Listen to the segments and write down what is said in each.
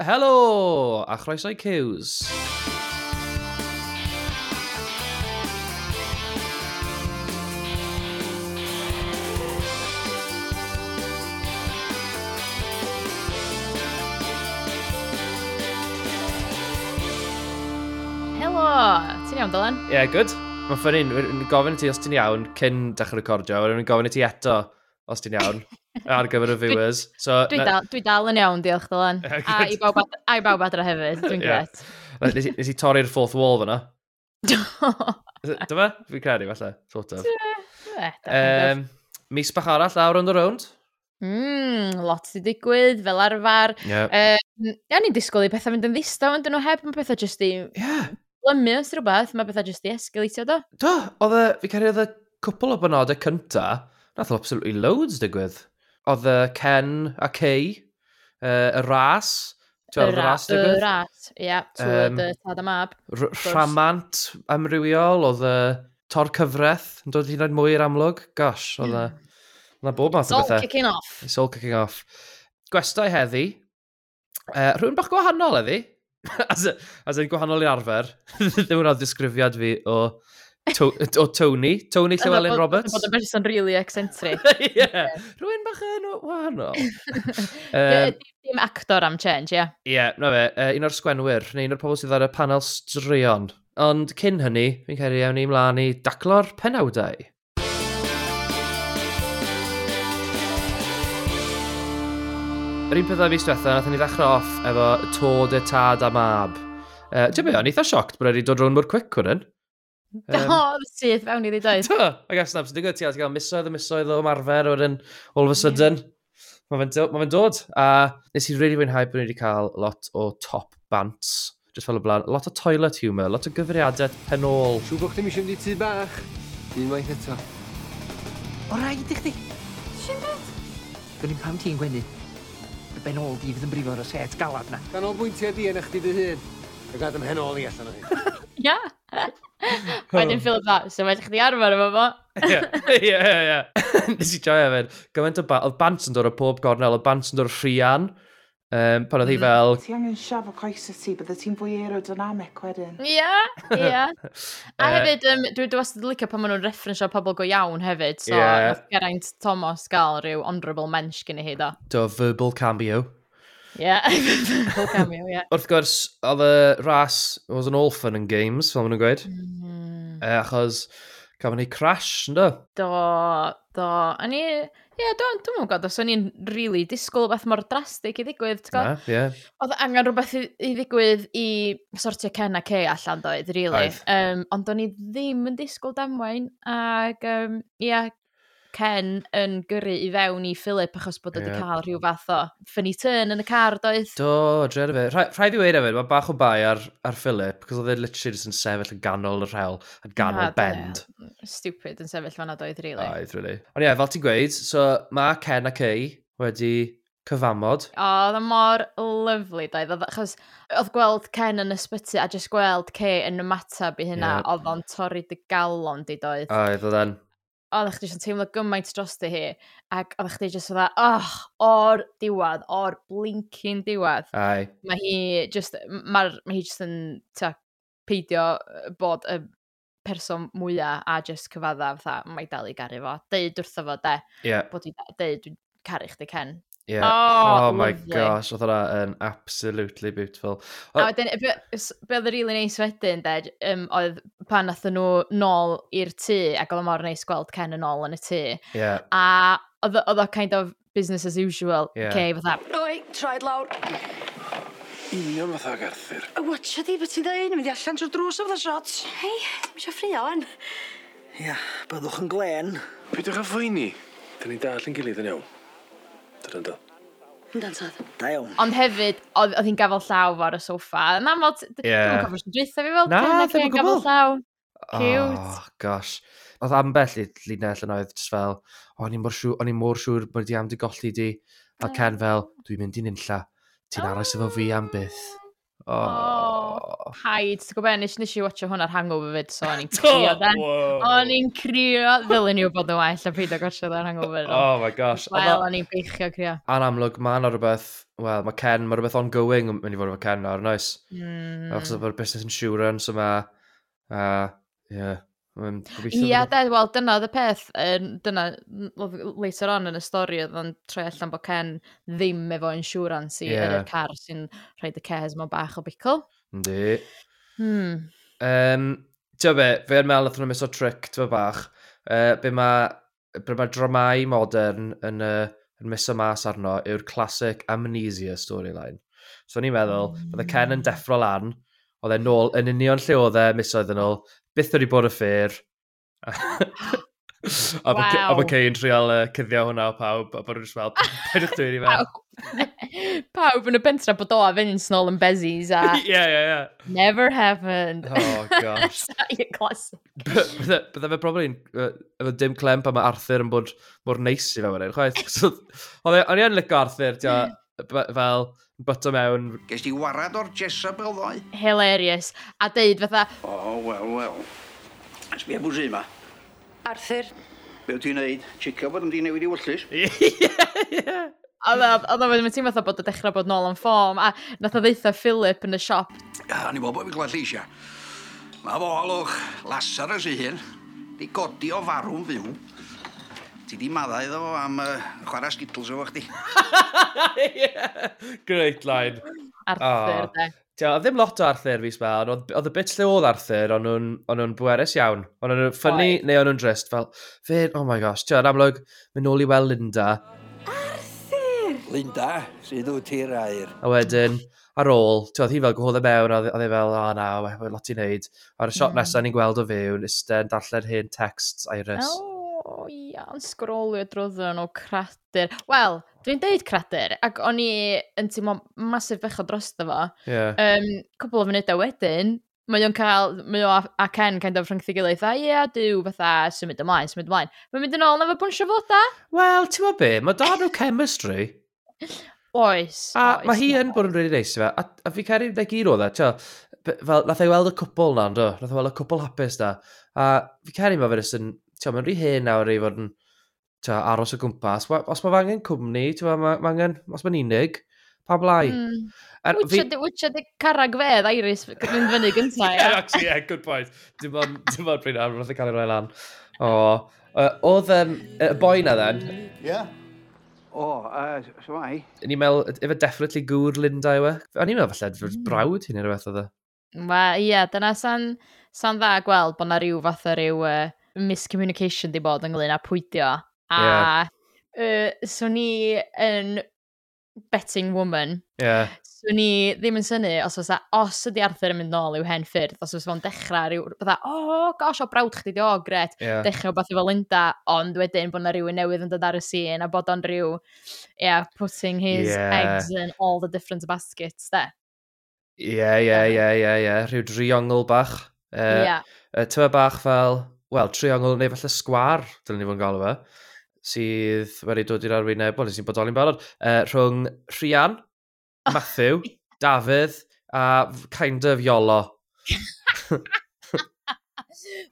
Helo, a chroeso i Cews. Helo! Ti'n iawn, Dylan? Ie, yeah, good. Mae'n ffynin, gofyn i ti os ti'n iawn cyn dechrau recordio, a wedyn gofyn i ti eto os ti'n iawn, ar gyfer y viewers. So, dwi, na... dal, dwi dal yn iawn, diolch Dylan. a, i bawb, a i bawb adra hefyd, dwi'n yeah. gret. Nes, nes i torri'r fourth wall fyna. Dyma? Fi'n credu, falle, sort of. um, mis bach arall lawr ond y rownd. Mm, lot i digwydd, fel arfer. Yeah. Um, Iawn ni'n disgwyl i pethau fynd yn ddistaw, ond dyn nhw heb, mae pethau jyst i... Yeah. Lymu os rhywbeth, mae pethau jyst i esgilatio do. Do, oedd y, fi cael oedd y cwpl o benodau cynta, nath o absolutely loads digwydd. Oedd y Ken a Kay, uh, y ras, Y ras, y ras, ia, twyd y tad am ab. Rhamant amrywiol, oedd y tor cyfraith yn dod hyd yn oed mwy i'r amlwg. Gosh, oedd y... Na hmm. bob math o bethau. It's all kicking off. It's all kicking off. Gwestai heddi. Uh, rhywun bach gwahanol heddi. as, in, as in gwahanol i arfer. Ddim wna'n disgrifiad fi o To, o Tony, Tony Llywelyn Roberts. Bod yn person really eccentric. yeah. Rwy'n bach yn wahanol. um, Dim actor am change, ie. Ie, yeah, na fe, uh, un o'r sgwenwyr, neu un o'r pobl sydd ar y panel straeon. Ond cyn hynny, fi'n cael ei awn i mlaen i daclo'r penawdau. Yr un pethau fi diwetha, nath ni ddechrau off efo Tod y Tad a Mab. Uh, Ti'n byd, o'n eitha sioct bod wedi dod rhwng mor cwic hwn. Um, o, syth fewn i ddeud oes. Do, I guess na, dwi'n gwybod ti gael misoedd a misoedd o ymarfer o'r un all of a sudden. Mae fe'n ma fe dod. A nes i really fwynhau bod ni wedi cael lot o top bants. Just fel y blaen, lot o toilet humour, lot o gyfriadau penol. Siw bod chdi eisiau mynd i tu bach. Unwaith eto. O rhaid i chdi. Si'n beth? Gwyn pam ti'n gwenu. Y ben ôl di fydd yn brifo ar y set galad na. Ganolbwyntiau di yn eich di dy hun. Y gad ymhen ôl i allan o hyn. Ia. I didn't feel that, so mae chdi arfer efo fo. Ie, ie, ie. Nes i joio fe. Gymaint o ba... Oedd bant yn dod o pob gornel, oedd bant yn dod o Rhian. Um, pan oedd hi mm. fel... Ti angen siafo coesau ti, bydde ti'n fwy aerodynamic wedyn. Ie, yeah, ie. Yeah. A eh. hefyd, um, dwi dwi wastad licio pan maen nhw'n referensio pobl go iawn hefyd, so yeah. Geraint Thomas gael rhyw honourable mensch gen i hi, do. Do, verbal cameo. Ie, full cameo, ie. Wrth gwrs, oedd y ras, was an fun and games, fel maen nhw'n gweud. Mm. Uh, achos, gafon ni crash, ynddo? Do, do. A ni, ie, yeah, dwi'n dwi gwybod os o'n i'n really disgwyl beth mor drastig i ddigwydd, ti'n gwybod? Ie. Yeah. Oedd angen rhywbeth i, i ddigwydd i sortio Ken a Kay allan doedd, really. Aif. Um, ond o'n i ddim yn disgwyl damwain, ac um, ia, yeah, Ken yn gyrru i fewn i Philip achos bod wedi yeah. cael rhyw fath o funny turn yn y car, doedd? Do, dred fe. Rhaid i weid efo, mae bach o bai ar, ar Philip, cos oedd e literally just yn sefyll yn ganol y rhel, yn ganol Na, bend. Yeah. Stupid yn sefyll fan'na doedd, really. Oedd, really. Ond ie, yeah, fel ti'n gweud, so mae Ken ac ei wedi cyfamod. O, oedd e mor lyflu, doedd. Achos oedd gweld Ken yn ysbyty a jyst gweld Kay yn ymateb i hynna, yeah. oedd o'n torri dy galon di, doedd. Oedd, oedd e'n oeddech chdi yn teimlo gymaint dros dy hi, ac oeddech chdi jyst fydda, oh, o'r diwad, o'r blincyn diwad. Ai. Mae hi jyst, mae, ma hi jyst yn, ta, peidio bod y person mwyaf a jyst cyfadda, fatha, mae dal i garu fo, deud wrtho fo, de, yeah. bod i deud, dwi'n caru chdi cen, Yeah. Oh, oh my lovely. gosh, oedd hwnna yn absolutely beautiful. Oh. A wedyn, be, be oedd y rili neis wedyn, de, um, oedd pan nath nhw nôl i'r tŷ, ac oedd o mor neis gweld Ken yn ôl yn y tŷ. Yeah. A oedd o kind of business as usual. Yeah. Okay, fatha. Oi, traed lawr. Union fatha ag Arthur. A watcha di, beth ti'n dweud? Mynd i allan trwy'r drws o fatha shots. Hei, ddim eisiau ffrio wan. Ia, yeah, byddwch yn glen. Peidiwch â ffwyni. Dyna ni dal yn gilydd yn iawn. Dyna do. Yndan tad. Da iawn. Ond hefyd, oedd hi'n gafel llaw ar y soffa. Na, mod, dwi'n cofio sy'n dweitha fi fel. Na, ddim yn gafel llaw. Cute. Oh, gosh. Oedd ambell i linell yn oedd just fel, o, o'n i'n mor siŵr bod wedi am di golli di. A Ken fel, dwi'n mynd i'n unlla. Ti'n aros efo fi am byth. Oh. Haid, ti'n gwybod, nes, nes i watcho hwnna'r hangover fyd, so o'n i'n crio then. O'n i'n crio, ddylun i'w bod yn well a pryd o gosio ar hangover. Oh my gosh. Wel, o'n i'n beichio crio. A'n amlwg, mae'n o rhywbeth, wel, mae Ken, mae rhywbeth ongoing yn mynd i fod efo Ken nawr, nice. Mm. Achos o'r business insurance yma, uh, yeah. Um, Ia, de, wel, dyna oedd y peth, dyna, oedd later on yn y stori, oedd o'n troi allan bod Ken ddim efo insurance i yeah. yr car sy'n rhaid y cares mewn bach o bicl. Yndi. Hmm. Um, Tio be, fe yn meddwl athyn nhw'n o trick, tio bach, uh, be mae be ma dramau modern yn, uh, yn mis o mas arno yw'r classic amnesia storyline. So ni'n meddwl, mm. bydde Ken yn hmm. deffro lan, oedd e'n nôl yn union lle oedd e misoedd yn ôl, byth wedi bod y ffyr. a mae Cain trial uh, cyddio hwnna o pawb, a bod nhw'n fel, pedwch dwi'n i fel. Pawb yn y bentra bod o a fynd snol yn bezis a... Ie, ie, ie. Never happened. Oh, gosh. Your classic. Bydda fe probably yn efo dim clem pan mae Arthur yn bod mor neis i fe wedyn, chwaith. Oedd e, O'n i yn lygo Arthur, hmm. fel, byto mewn. Ges di warad o'r Jezebel ddoe? Hilarious. A deud fatha... O, oh, wel, wel. Sbia bwys yma. Arthur. Be wyt ti'n neud? Chico bod yn di newid i wyllus? Ie, ie. Oedd o'n mynd fatha bod y dechrau bod nôl yn ffom, a nath o ddeitha Philip yn y siop. A ni bod bod fi glad lleisia. Mae fo alwch Lazarus i hyn, di godi o farw'n fyw. Ti di maddau iddo fo am uh, chwarae Skittles efo chdi. yeah. Great line. Arthur, oh. de. Tia, ddim lot o Arthur fi sbel, ond oedd y bit lle oedd Arthur, ond nhw'n bwerus iawn. Ond nhw'n ffynnu neu ond nhw'n drist fel, fe, oh my gosh, ti'n amlwg, mynd nôl i weld Linda. Arthur! Linda, sydd wyt ti'r air. A wedyn, ar ôl, ti'n oedd hi fel gwahodd e mewn, a oedd e fel, o oh, na, we, we, lot i wneud. Ar y shot mm. nesaf ni'n gweld o fewn, isten, darllen hyn, texts, iris. Oh o ia, yn sgrolio drwyddo nhw cradur. Wel, dwi'n deud cradur, ac o'n i yn teimlo masif bechod drosto fo. Yeah. Um, cwbl o funudau wedyn, mae o'n cael, mae o a Ken kind of rhwngth i gilydd, a ie, yeah, dyw, fatha, symud ymlaen, symud ymlaen. Mae'n mynd yn ôl na fe bwnsio foda. Wel, ti'n gwybod be, mae da nhw chemistry. Oes, a oes. Mae hi yn bod yn rili neis i fe, a, a fi cael ei wneud o dda, ti'n fel, nath ei weld y cwpl na, ynddo, nath ei weld y cwpl hapus da, a fi cael ei ma fe yn ti'n mae'n rhy hen nawr i fod yn ta, aros o gwmpas. Os mae angen cwmni, ti'n mae ma angen, os mae'n unig, pa blai. Mm. Er, Wytio fi... dy carag fedd, Iris, mynd fyny gynta. yeah, actually, yeah, good point. Dim ond, dim ond pryd ar, roedd y cael ei roi lan. O, uh, oedd um, y boi na then. Yeah. O, oh, uh, so mai. Ni'n meddwl, efo definitely gŵr Linda yw e. O'n i'n meddwl falle, mm. brawd hyn i'r beth oedd e. Wel, ie, yeah, dyna san, san dda gweld bod na rhyw fath o rhyw... uh, miscommunication di bod ynglyn â pwydio. A yeah. uh, so ni yn betting woman. Yeah. So ni ddim yn syni, os oes os ydi Arthur yn mynd nôl i'w hen ffyrdd, os oes fo'n dechrau rhyw, bydda, o, oh, gosh, o brawd chdi di, o, gret, yeah. dechrau beth efo Linda, ond wedyn bod na rhywun newydd yn dod ar y sîn, a bod o'n rhyw, yeah, putting his yeah. eggs in all the different baskets, de. Ie, ie, ie, ie, ie, rhyw driongl bach. Uh, yeah. Uh, Tyma bach fel, wel, triongl neu falle sgwar, dylen ni fod yn galw fe, sydd wedi dod i'r arwyneb, wel, nes i'n bodoli'n barod, uh, rhwng Rhian, Matthew, Dafydd a kind of Iolo.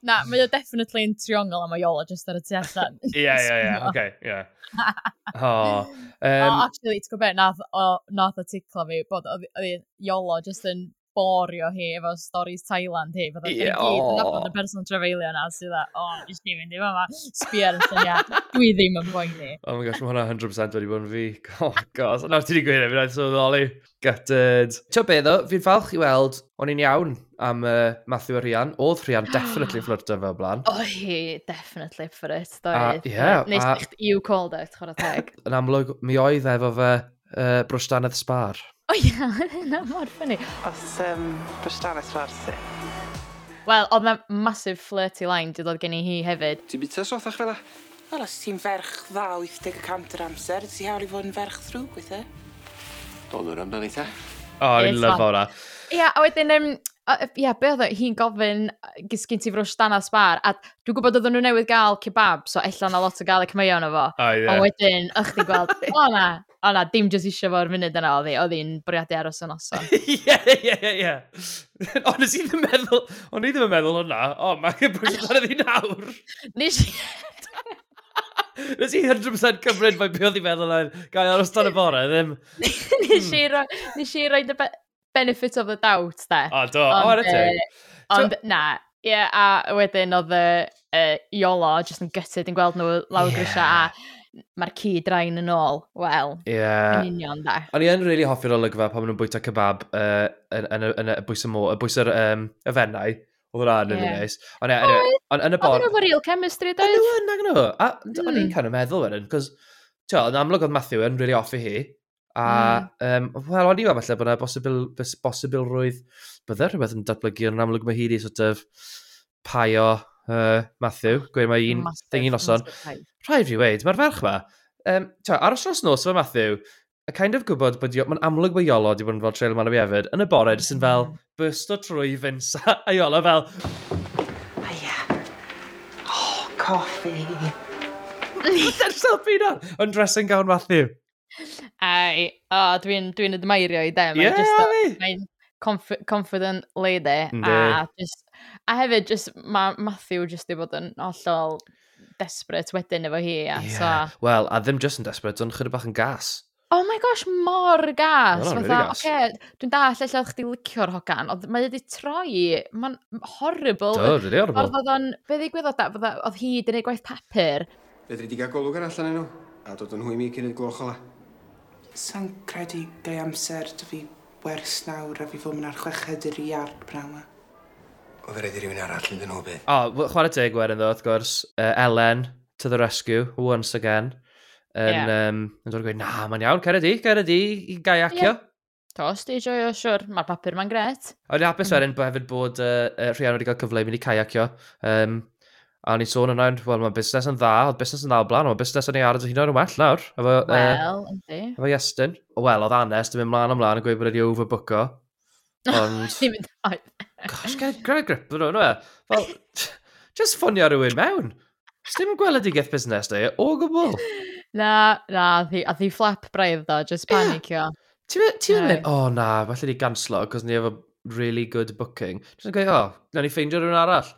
Na, mae o definitely yn triongl am o Iolo just ar y tu allan. Ie, ie, ie, oce, ie. Oh, um, oh, actually, ti'n gwybod, nath, o, nath o ticlo fi bod oedd Iolo just yn borio hi efo stories Thailand hi. Fydda yeah, gyd yn y person trafeilio yna sydd a, o, oh, jyst ni'n mynd i fama, sbio ar y syniad, dwi ddim yn boeni. Oh my gosh, mae hwnna 100% wedi bod yn fi. Oh gosh, nawr ti wedi gwneud efo'n sylweddoli. Gutted. Ti'n be ddo, fi'n falch i weld, o'n i'n iawn am uh, Matthew a Rhian. Oedd Rhian definitely fflirtio fel blaen. O hi, definitely for fflirt, doedd. Yeah, Nes a... you called out, chwarae teg. Yn amlwg, mi oedd efo fe uh, brwstanedd sbar. O ia, yna mor ffynnu. Os um, dwi'n stafell. Wel, oedd mae massive flirty line di dod gen i hi hefyd. Ti'n bita sothach fel e? Wel, os ti'n ferch dda 80% yr amser, ti'n hawl i fod yn ferch ddrwg gweithio? Don nhw'n amdano eitha. O, oh, fi'n lyfo hwnna. Ia, a wedyn, um, ia, be oedd hi'n gofyn gysgyn ti frwys dan bar, a dwi'n gwybod oedden nhw newydd gael kebab, so ella na lot o gael y cymio yna fo. O, ie. A wedyn, ych ti'n gweld, o na, O na, dim jyst eisiau fo'r munud yna oedd hi, oedd hi'n bwriadu aros yn oson. Ie, ie, ie, ie. Ond nes i ddim meddwl, ond i ddim yn meddwl hwnna. O, mae'n bwysig ar ydi nawr. Nes i... Nes i 100% cymryd mae beth oedd i feddwl yn gael aros dan y bore, ddim. Hmm. Nes i roi i roi the benefit of the doubt, de. O, do, o, ar rydw. Ond, na, ie, a wedyn oedd y Iolo, jyst yn gytid yn gweld nhw lawr grisiau, a mae'r ci drain yn ôl, wel, yeah. yn union da. O'n i yn really hoffi'r olygfa pan maen nhw'n bwyta kebab uh, yn, yn, yn, y bwys y mô, y bwys yr um, efennau. Oedd yr arn yn yeah. neis. Ond yn y bor... Oedd nhw'n real chemistry, doedd? Oedd yn ag nhw. A o'n i'n mm. kind of meddwl wedyn, cos, ti'n yn amlwg oedd Matthew yn really offi hi. A, mm. um, wel, o'n i'n falle bod yna bosibilrwydd bydde rhywbeth yn datblygu yn amlwg mae hi di sort of paio uh, Matthew, gweud mae un thing thingy noson. Rhaid fi weid, mae'r ferch ma. Um, ta, ar os nos fe Matthew, a kind of gwybod bod mae'n amlwg bod Iolo wedi bod yn fel trail man o fi hefyd, yn y bore, jyst yn fel mm. burst o trwy Finsa a Iolo fel... Aia. E. Oh, coffi. Dyna'r selfie na! Yn dressing gown Matthew. Ai, o, oh, dwi'n dwi admirio i dem. Ie, Yeah, just, Mae'n confident lady. Ndi. A just A hefyd, just, mae Matthew just di bod yn hollol desperate wedyn efo hi. A, yeah. so... Wel, a ddim just yn desperate, ond chydig bach yn gas. Oh my gosh, mor gas. No, no, really gas. Okay, dwi'n dall lle chdi licio'r hogan, ond mae wedi troi. Mae'n horrible. Do, really horrible. Ond oedd o'n, be ddigwydd oedd da, oedd hi wedi gwneud gwaith papur. Fedri di gael golwg ar allan enw, a dod yn hwymi cyn y gloch ola. Sa'n credu gai amser dy fi wers nawr a fi fod yn ar chweched i'r iard prawn Oedd e rhaid i rywun arall yn dyn nhw beth. O, oh, chwarae teg wedyn ddo, wrth gwrs, uh, Ellen, to the rescue, once again. Yn, yeah. um, yn dod yn gweud, na, mae'n iawn, Ceredi, Ceredi, i gai acio. Yeah. Tos, di joio, siwr, mae'r papur ma'n gret. O'n i hapus wedyn bod hefyd bod uh, uh, Rhian wedi cael cyfle i mynd i caiacio. Um, a o'n i'n sôn yna, wel, mae busnes yn dda, oedd busnes yn dda o blaen, mae busnes yn ei arad o hyn o'n well nawr. Efo, well, uh, yndi. Efo Iestyn. Wel, oedd Anes, dim mynd mlaen ymlaen yn gweud bod wedi overbooko. Ond... Ddim yn dda. Gosh, gael gra grip ar hwnna. Fel, just ffonio rhywun mewn. Sdim gweledigaeth busnes neu, o gwbl. Na, na, a ddi flap braidd ddo, just panicio. Ti'n mynd, o na, falle di ganslo, cos ni efo really good booking. Ti'n gweud, o, na ni ffeindio rhywun arall.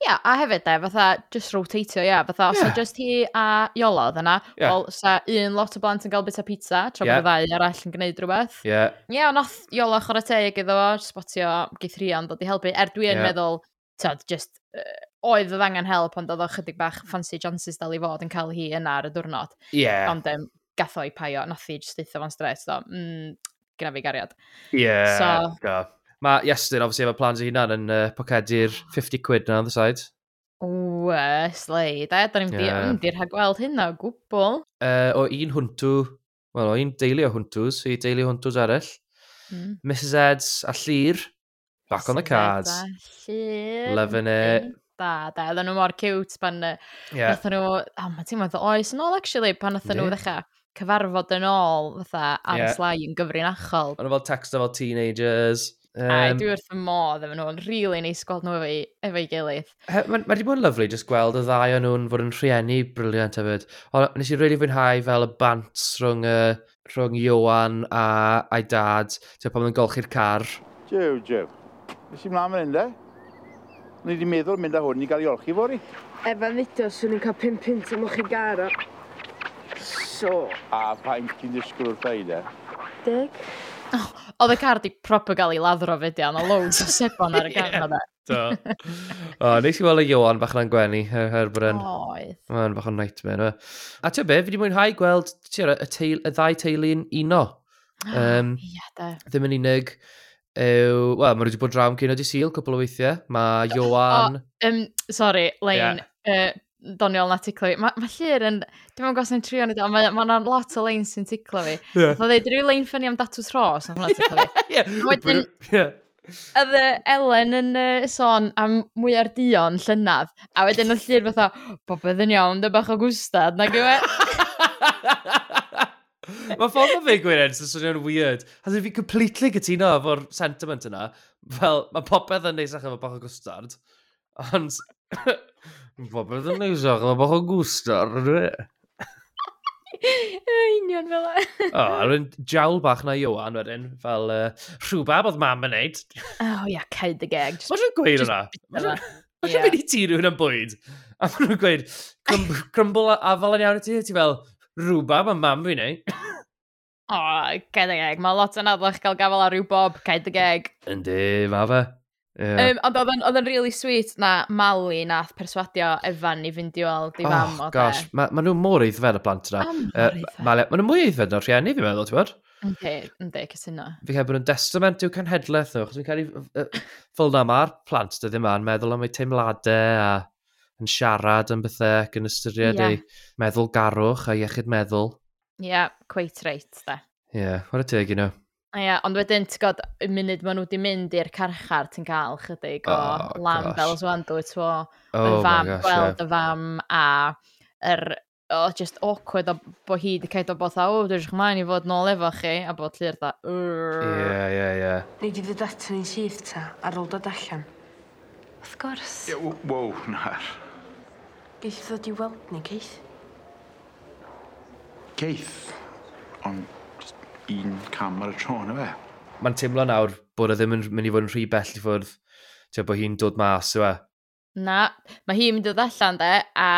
Ia, a hefyd de, fatha, just rotatio, ia, fatha, os yeah. just hi a Iolodd yna, yeah. wel, sa un lot o blant yn gael bita pizza, tra yeah. bod y ddau arall yn gwneud rhywbeth. Ie. Yeah. Ie, yeah, ond oedd Iolo chwarae teg iddo fo, spotio geith rhian dod i helpu, er dwi yn yeah. meddwl, tyd, just, uh, oedd oedd angen help, ond oedd o chydig bach fancy chances dal i fod yn cael hi yna ar y diwrnod. Ie. Yeah. Ond um, gatho i paio, nath i just eitha fo'n stres, do, mm, gyda fi gariad. Ie, yeah, so, go. Mae Iestyn, obviously, efo plans i hunan yn uh, pocedu'r 50 quid na on the side. Wes, lei. Da, da ni'n yeah. di'r gweld hynna o gwbl. Uh, o un hwntw, wel, o un deulu o hwntws, i deulu hwntws arall. Mm. Mrs Eds a Llyr, back Mrs. on the cards. Llyr. Loving it. Da, da, oedden nhw mor cute pan yeah. nath nhw, oh, mae ti'n meddwl oes yn ôl, actually, pan nath nhw ddechrau cyfarfod yn ôl, fatha, ar yeah. y slai yn gyfrinachol. Ond fel text fel teenagers. Um, Ai, dwi wrth y modd efo nhw, ond really neis gweld nhw efo'i efo gilydd. He, mae wedi bod yn lyflu just gweld y ddau o'n nhw'n fod yn rhieni briliant hefyd. Ond nes i really fwynhau fel y bant rhwng, uh, rhwng Iwan a a'i dad, ti'n pan yn golchi'r car. Jew, jew. Nes i mlaen fan hyn, de? Ni wedi meddwl mynd â hwn i gael ei olchi fori. Efa fideo, swn i'n cael 5 pint am o'ch i garo. So. A pa'n cyn disgwyl wrth ei, de? Deg. Oh, oedd y car di proper gael ei laddro fyddi, ond o loads o sebon ar y car yeah. na da. o, nes i weld y Iwan bach na'n gwenu, her, her bryn. Oedd. Mae'n bach o'n nightmare. No. A ti'n be, fi wedi mwynhau gweld tiara, y, teil, y ddau teulu'n uno. Um, Ia, da. Ddim yn unig. Ew, wel, mae wedi bod drawn cyn o di sil cwpl o weithiau. Mae Iwan... Oh, um, sorry, Lein. Yeah. Uh, doniol na ticlo fi. Mae ma llir yn... Dwi'n meddwl gos yn trio ni, ond mae yna lot o lein sy'n ticlo fi. Yeah. Oedd e, dweud, rhyw lein ffynnu am datws ros, ond hwnna ticlo fi. yeah. Wedyn, yeah. Oedd e, Ellen yn uh, sôn am mwy ar dion llynaf, a wedyn oedd llir fatha, popeth yn iawn, dy bach o gwstad, na gywe. Mae ffordd o fe gwirionedd sy'n swnio'n weird. Has e fi completely gytuno efo'r sentiment yna. Fel, mae popeth yn neisach efo bach o gwstad. Ond Popeth yn neisach, o bach o gwstar, dwi. Union fel e. O, ar un jawl bach na Iwan wedyn, fel uh, rhywbeth oedd mam yn neud. Oh, ia, caid y geg. Mae nhw'n gweud yna. Mae nhw'n mynd i ti rhywun yn bwyd. A mae nhw'n gweud, crumble a fel yn iawn i ti, ti fel, rhywbeth mae mam fi'n neud. O, caid y geg. Mae lot yn adlach gael gafel ar rhyw bob, caid y geg. Yndi, mae fe. Yeah. Um, ond oedd yn, oedd yn really sweet na Mali nath perswadio Evan i fynd i weld i fam oh, o e. gosh, de. Mae ma nhw mor eiddfed y plant yna. Uh, Mae nhw mwy eiddfed na'r rhieni, fi'n meddwl, ti'n bod? Ynddi, ynddi, cytuno. Fi cael bod yn testament i'w cenhedlaeth nhw, chos fi'n cael ei... Fel na mae'r plant dydd yma yn meddwl am eu teimladau a yn siarad am bethau ac yn ystyried yeah. eu meddwl garwch a iechyd meddwl. Ie, yeah, quite right, da. Ie, yeah, what a teg i you nhw. Know. A ia, ond wedyn, ti'n god, y munud maen nhw wedi mynd i'r carchar, ti'n cael chydig o oh, lamb fel swan, dwi to, oh, fam, gosh, gweld yeah. y fam, a yr, o, oh, just awkward o bo hi wedi cael o bod o, o, dwi'n ymlaen i fod nôl efo chi, a bod llir da, Ie, ie, ie. Ni wedi fydd at ni'n syth ta, ar ôl dod allan. Wrth gwrs. Ie, yeah, wow, na'r. Geith ddod i weld ni, Keith? Keith? Ond un cam ar y tro, na fe. Mae'n teimlo nawr bod e ddim yn mynd i fod yn rhy bell i ffwrdd ti'n bod hi'n dod mas, yw e? Na, mae hi'n mynd i ddod allan de, a,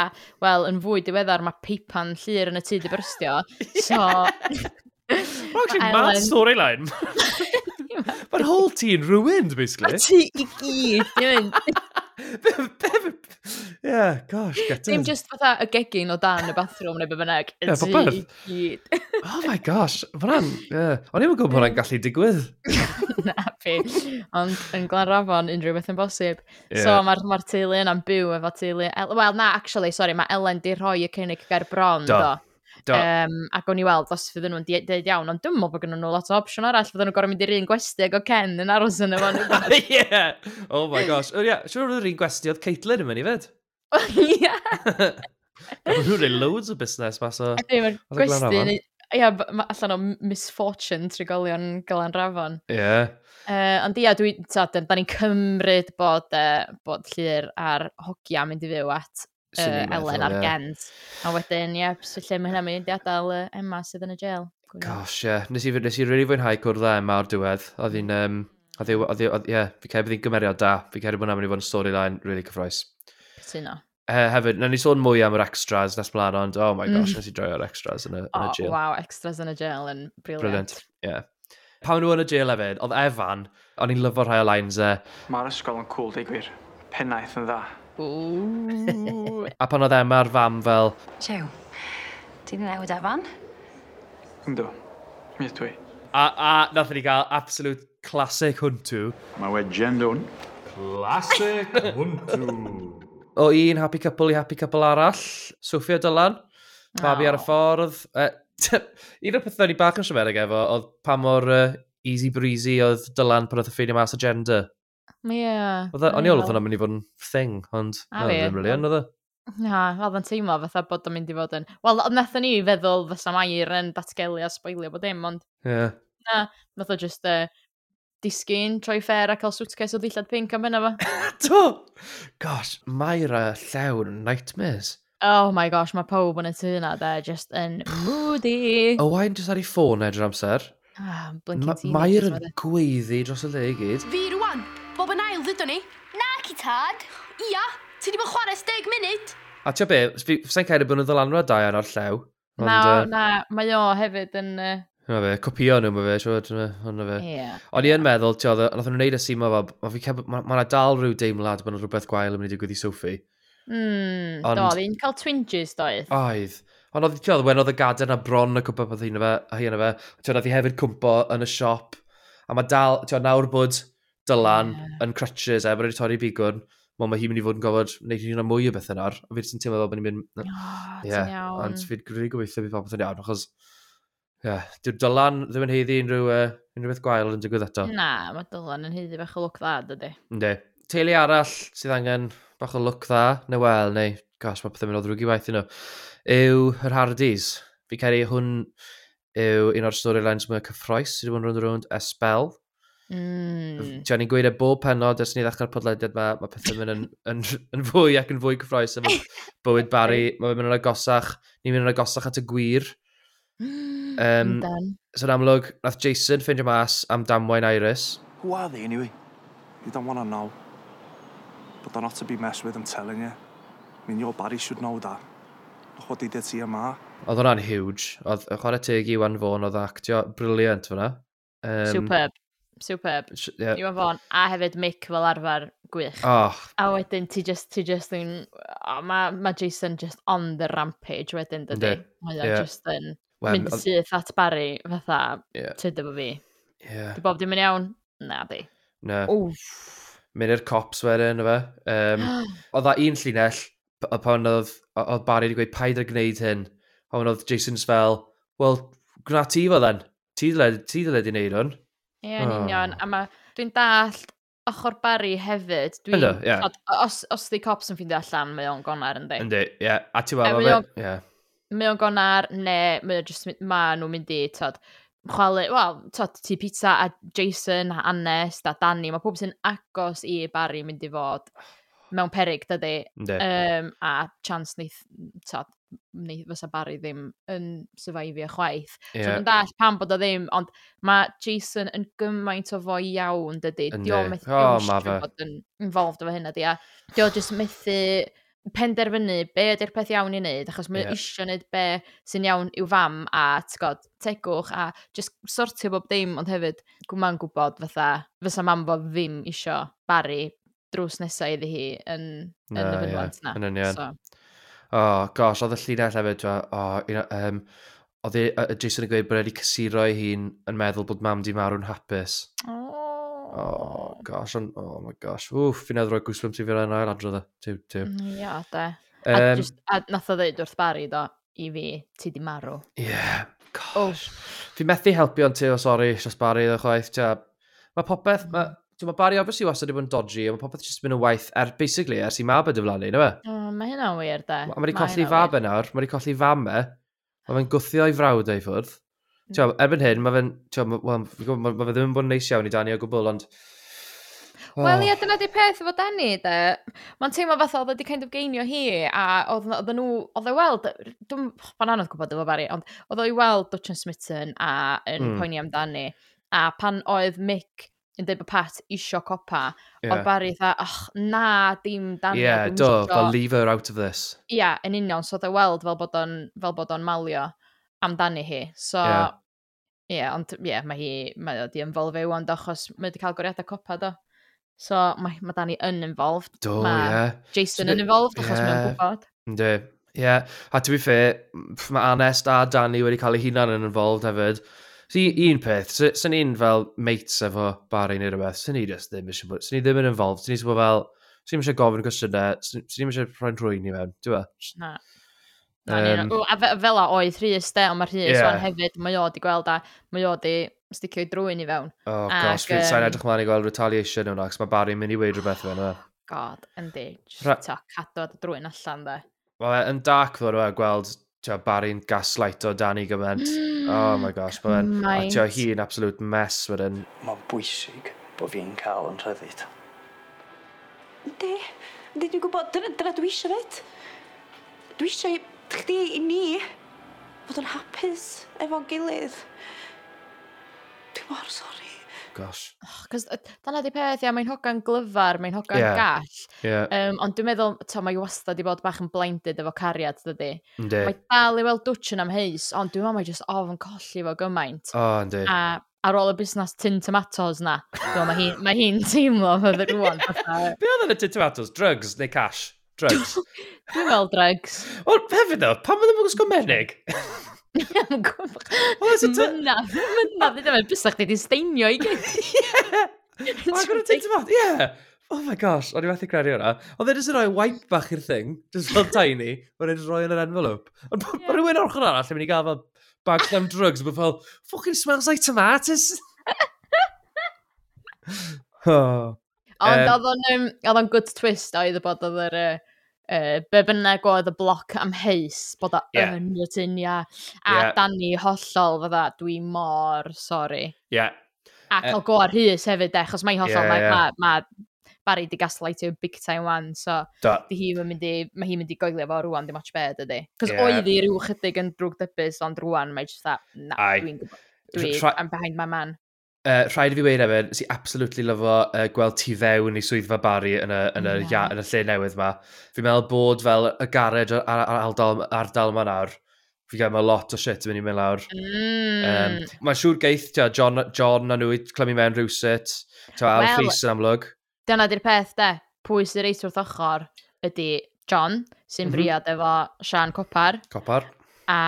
wel, yn fwy diweddar, mae peipan llir yn y tŷ di byrstio, so... Mae'n actually mad storyline. Mae'r whole tî'n ruined, basically. Mae tŷ i gyd, yeah, gosh, get Dim just fatha y gegin o dan y bathroom neu be bynnag. Ie, popeth. Oh my gosh, fyna'n... Yeah. O'n i'n gwybod hwnna'n gallu digwydd. Na, fi. Ond yn glanrafon unrhyw beth yn bosib. Yeah. So mae'r ma teulu yna'n byw efo teulu... Wel, na, actually, sorry, mae Ellen di rhoi y cynnig ger bron, do. do. Do. Um, ac o'n i weld os fydden nhw'n deud iawn, ond dwi'n meddwl bod gen nhw lot o opsiwn arall, fydden nhw'n gorau mynd i'r un gwesti ag o Ken yn aros yn efo nhw. yeah. Oh my gosh. Oh, yeah. Siwr oedd yr un gwesti oedd Caitlin yn mynd i fed. Ia. Rwy'n rhaid loads o busnes mas o... Ydy, mae'r gwesti... Ia, allan o misfortune trigolion Gylan Rafon. Ie. Yeah. Uh, ond ia, dwi, ta, da ni'n cymryd bod, uh, bod llir a'r hogia mynd i fyw at uh, Elen ar Gent. A wedyn, ie, yep, so lle mae hynny'n mynd i adael uh, Emma sydd yn y jail. Gosh, ie. Yeah. Nes i, nes i really fwynhau cwrdd â Emma o'r diwedd. Oedd hi'n, um, oedd hi, oedd hi, ie, yeah, fi cael bydd hi'n gymeriad da. Fi cael bod hwnna'n mynd i fod yn storyline really cyffroes. Cytuno. Uh, hefyd, na ni sôn mwy am yr extras nes blaen, ond oh my gosh, mm. nes i droi'r extras yn y, yn y oh, jail. Oh, wow, extras yn y jail yn briliant. Brilliant, ie. Yeah. Pawn nhw yn y jail hefyd, oedd Evan, o'n i'n lyfo rhai o lines e. Mae'r ysgol yn cool, digwyr. Pennaeth yn dda a pan oedd Emma'r fam fel... Siw, ti'n di newid efan? Ynddo, mi ydw i. A, a nath e ni gael absolute classic hwntw. Mae wedgen dwn. Classic hwntw. o un happy couple i happy couple arall, Sophia Dylan, oh. babi ar y ffordd. Uh, un o'r pethau ni bach yn siarad efo oedd pa mor uh, easy breezy oedd Dylan pan oedd y ffeinio mas agenda. Ie. O'n i oedd hwnna'n mynd i fod yn thing, ond na, ddim really yn, oedd e? Na, oedd yn teimlo fatha bod o'n mynd i fod yn... Wel, wnaethon ni feddwl fysa Mair yn datgelu a spoilio bod dim, ond... Ie. Na, nath o just uh, disgyn, troi ffer a cael suitcase o ddillad pink am yna fo. Do! Gosh, Mair a llawn nightmares. Oh my gosh, mae pawb yn y tu yna, they're just yn moody. O wain jyst ar ei ffôn edrych amser. Ah, blinking teenagers. Mair yn gweiddi dros y le i gyd. Fi o'n ni? Na, ci tad. Ia, ti di bod chwarae 10 munud. A ti'n be, fysa'n cael ei bod yn ddylanwad da iawn o'r llew. Ond, na, uh, na, mae o hefyd yn... Uh... Mae fe, copio nhw, mae fe, siwr, ond fe. Yeah. O'n i yn meddwl, ti'n oedd, nath nhw'n neud y sîm o fe, mae yna dal rhyw deimlad bod yna rhywbeth gwael yn mynd i digwydd i Sophie. Mm, ond, do, oedd cael twinges, doedd. Oedd. Ond oedd, ti'n oedd, wen oedd y gadair na bron y cwmpa pethau yna fe, a hi yna fe, ti'n oedd, hi hefyd cwmpo yn y siop, a mae dal, ti'n oedd, nawr bod Dylan yeah. yn crutches e, bod wedi torri bigwn. Wel, mae hi'n mynd i fod yn gofod wneud hynna mwy o beth nawr. A fi sy'n teimlo fel bod ni'n mynd... Oh, yeah. Ond fi'n gwneud gobeithio bydd popeth yn iawn, achos... Yeah. Dyw Dylan ddim yn heiddi unrhyw, uh, unrhyw beth gwael yn digwydd eto. Na, mae Dylan yn heiddi bach o look dda, dydy. Ynddi. Teulu arall sydd angen bach o look dda, neu wel, neu gos, mae pethau mynd o ddrwg i waith i nhw, yw yr Hardys. Fi cael ei hwn yw un o'r storylines mwy cyffroes sydd wedi bod yn rhwnd rhwnd esbel Mm. Ti'n ni'n gweud y bob penod ers ni ddechrau'r podlediad yma, mae pethau mynd yn, yn, yn, fwy ac yn fwy cyffroes efo bywyd Barry. fe'n mynd yn agosach, ni'n mynd yn agosach at y gwir. Um, so yn amlwg, nath Jason ffeindio mas am damwain Iris. Who are they anyway? You don't want to know. But they're not to be messed with, I'm telling you. I mean, your Barry should know that. Look what they did to your ma. Oedd hwnna'n huge. Oedd chwarae teg i Wan Fôn, oedd actio briliant fyna. Um, Superb superb. Yeah. Iwan e Fawn, a hefyd Mick fel arfer gwych. Oh. A wedyn ti just, ti just yn, oh, mae ma Jason just on the rampage wedyn dydy. Mae yeah. just yn well, mynd syth at Barry fatha, yeah. tyd efo fi. Yeah. Di bob dim yn iawn? Na di. Na. Wff. Mynd i'r cops wedyn, fe. Um, oedd a un llinell, pan oedd, oedd Barry wedi gweud paid ar gwneud hyn, ond oedd Jason's fel, well, gwna ti fo then. Ti ddyled i wneud hwn. Ie, yn oh. union. A ma, dwi'n dallt ochr bari hefyd. Dwi'n, Ynddo, ie. Yeah. Os, os di cops yn ffeindio allan, mae o'n gonar yn di. Yndi, ie. Yeah. A ti weld, mae o'n... Ie. Mae o'n gonar, ne, mae o'n just, ma nhw'n mynd i, tod, chwalu, wel, tod, ti pizza a Jason, a Anest a Danny, mae pob sy'n agos i bari mynd i fod mewn perig, dydy. Um, a chance neith, tod, neu fysa Barry ddim yn syfaifio chwaith. Yeah. So, dwi'n dall pam bod o ddim, ond mae Jason yn gymaint o fo iawn, dydy. Yndi. Dio methu oh, bod yn involved efo hynna, di. Dio just methu penderfynu be ydy'r peth iawn i wneud, achos mae yeah. eisiau wneud be sy'n iawn i'w fam a tgod, tegwch a just sortio bob dim, ond hefyd gwma'n gwybod fatha, fysa mam fo ddim eisiau Barry drws nesau iddi hi yn, no, yn y fynwant yeah, na. Yn union. So, oh, gosh, oedd y llinell hefyd, oh, you know, um, oedd uh, Jason yn gweud bod wedi cysuro ei hun yn meddwl bod mam di marw'n hapus. Oh. oh, gosh, on, oh my gosh, wff, fi'n edrych roi gwsbwm ti fi'n rhaid adrodd e. Tiw, tiw. Mm, Ia, de. Um, a, just, a nath o ddeud wrth bari do, i fi, ti di marw. Ie, yeah, gosh. Oh. Fi'n methu helpu ond ti, o sori, sios bari, ddo chwaith, tia. Mae popeth, mae ti'n ma Barry obviously wastad wedi bod yn dodgy, ond mae popeth jyst mynd yn waith, er, basically, ers i mab y dyflannu, na fe? O, mae hynna'n wir, da. Mae wedi colli fab yn nawr, mae wedi colli fam e, mae fe'n gwthio i frawd ei ffwrdd. Mm. erbyn hyn, mae fe'n, wel, ma, fe ddim yn bod yn neis iawn i Dani o gwbl, ond... Oh. Wel, ie, dyna di peth efo Dani, de. Mae'n teimlo fath oedd wedi kind of geinio hi, a oedd oedd nhw, oedd e weld, dwi'n fan anodd gwybod efo Barry, ond oedd ei weld Dutch and Smitten a yn mm. poeni am Dani, a pan oedd Mick yn dweud bod Pat isio copa, yeah. oedd Barry dda, ach, na, dim dan yeah, do, isio... fel leave her out of this. Ia, yeah, yn union, so oedd e weld fel bod o'n, fel bod o'n malio amdani hi. So, ie, yeah. yeah, ond ie, yeah, mae hi, mae o di fel fyw, ond achos mae wedi cael goriadau copa, do. So, mae, mae Danny yn involved. Do, ie. Yeah. Jason so, yn involved, achos yeah. mae'n gwybod. Ynddi. Ie, yeah. a to be fair, mae Anest a Danny wedi cael eu hunan yn involved hefyd. So, un peth, sy'n ni'n fel mates efo Barry neu rhywbeth, sy'n ni just ddim eisiau bod, sy'n ni ddim yn involved, sy'n ni bod fel, sy'n ni eisiau gofyn cwestiynau, sy'n ni eisiau rhoi'n rwy'n i mewn, dwi'n fe? Na. Um, o, a fe, fel a oedd Rhys de, ond mae Rhys yeah. hefyd, mae o di gweld a mae o di sticio i drwy'n i fewn. O oh, gosh, fi'n sain edrych mlaen i gweld retaliation yna, cos mae Barry'n mynd i weid rhywbeth fe. yna. God, yndi. Just cadw at y drwy'n allan de. Wel, e, yn dark ddod o gweld tio, Barry'n gaslight o Danny gymaint. oh my gosh, mae'n... A tio, hi'n absolute mess wedyn. Mae'n bwysig bod fi'n cael yn rhyddid. Ynddi, ynddi dwi'n gwybod, dyna, dyna dwi eisiau fyd. Dwi eisiau chdi i ni fod yn hapus efo'n gilydd. Dwi mor sori gosh. Oh, Cos dyna di peth, ia, mae'n hogan glyfar, mae'n hogan yeah. gall. Yeah. Um, ond dwi'n meddwl, to, mae wastad i bod bach yn blinded efo cariad, dydy. Ynddi. Mae dal i weld dwtch yn amheus, ond dwi'n meddwl mae jyst ofn colli fo gymaint. O, oh, ynddi. A ar ôl y busnes tin tomatoes na, dwi'n mae hi'n mae hi teimlo fydde rwan. Be oedd yn y tin tomatoes? Drugs neu cash? Drugs. dwi'n meddwl drugs. Wel, hefyd o, pam oedd yn gwsgo menig? Mynna, mynna, ddim yn bysach chdi wedi steinio i gyd. Ie! Mae'n gwrdd ti'n tymod, ie! Oh my gosh, o'n i methu credu hwnna. Oedd e jyst yn rhoi wipe bach i'r thing, just fel tiny, o'n i'n rhoi yn yr envelope. Ond yeah. rhywun o'r ochr arall yn mynd i gael fel bag them drugs, bod fel, fucking smells like tomatoes. oh. Ond um, oedd o'n um, good twist oedd y bod oedd yr... Uh, uh, be bynnag oedd y bloc am heis, bod o yeah. yn y tunia, a yeah. Danny hollol fydda, dwi mor sori. Yeah. A cael uh, ar hys hefyd, de, achos mae'n hollol, yeah, yeah. mae ma, Barry di gaslightio big time wan, so di hi yn mynd i, mae hi'n mynd i goelio fo rwan, dim otch bed ydi. Cos yeah. oedd hi rhyw chydig yn drwg dybus, ond rwan mae jyst dda, na, dwi'n gwybod. Dwi, I'm behind my man. Uh, rhaid i fi weid efo, si absolutely lyfo uh, gweld ti fewn i swyddfa Barry yn y, yn y, yeah. ia, yn y lle newydd ma. Fi'n meddwl bod fel y gared ar, ar, ar ardal, ardal ma nawr, fi'n gael mae lot o shit yn mynd i mynd lawr. Mm. Um, Mae'n siŵr geith, tia, John, John a nhw i clymu mewn rhywsit, ta Al well, Fleece yn amlwg. Dyna di'r peth, de. Pwy sy'n reis wrth ochr ydy John, sy'n mm -hmm. briod efo Sian Copar. Copar a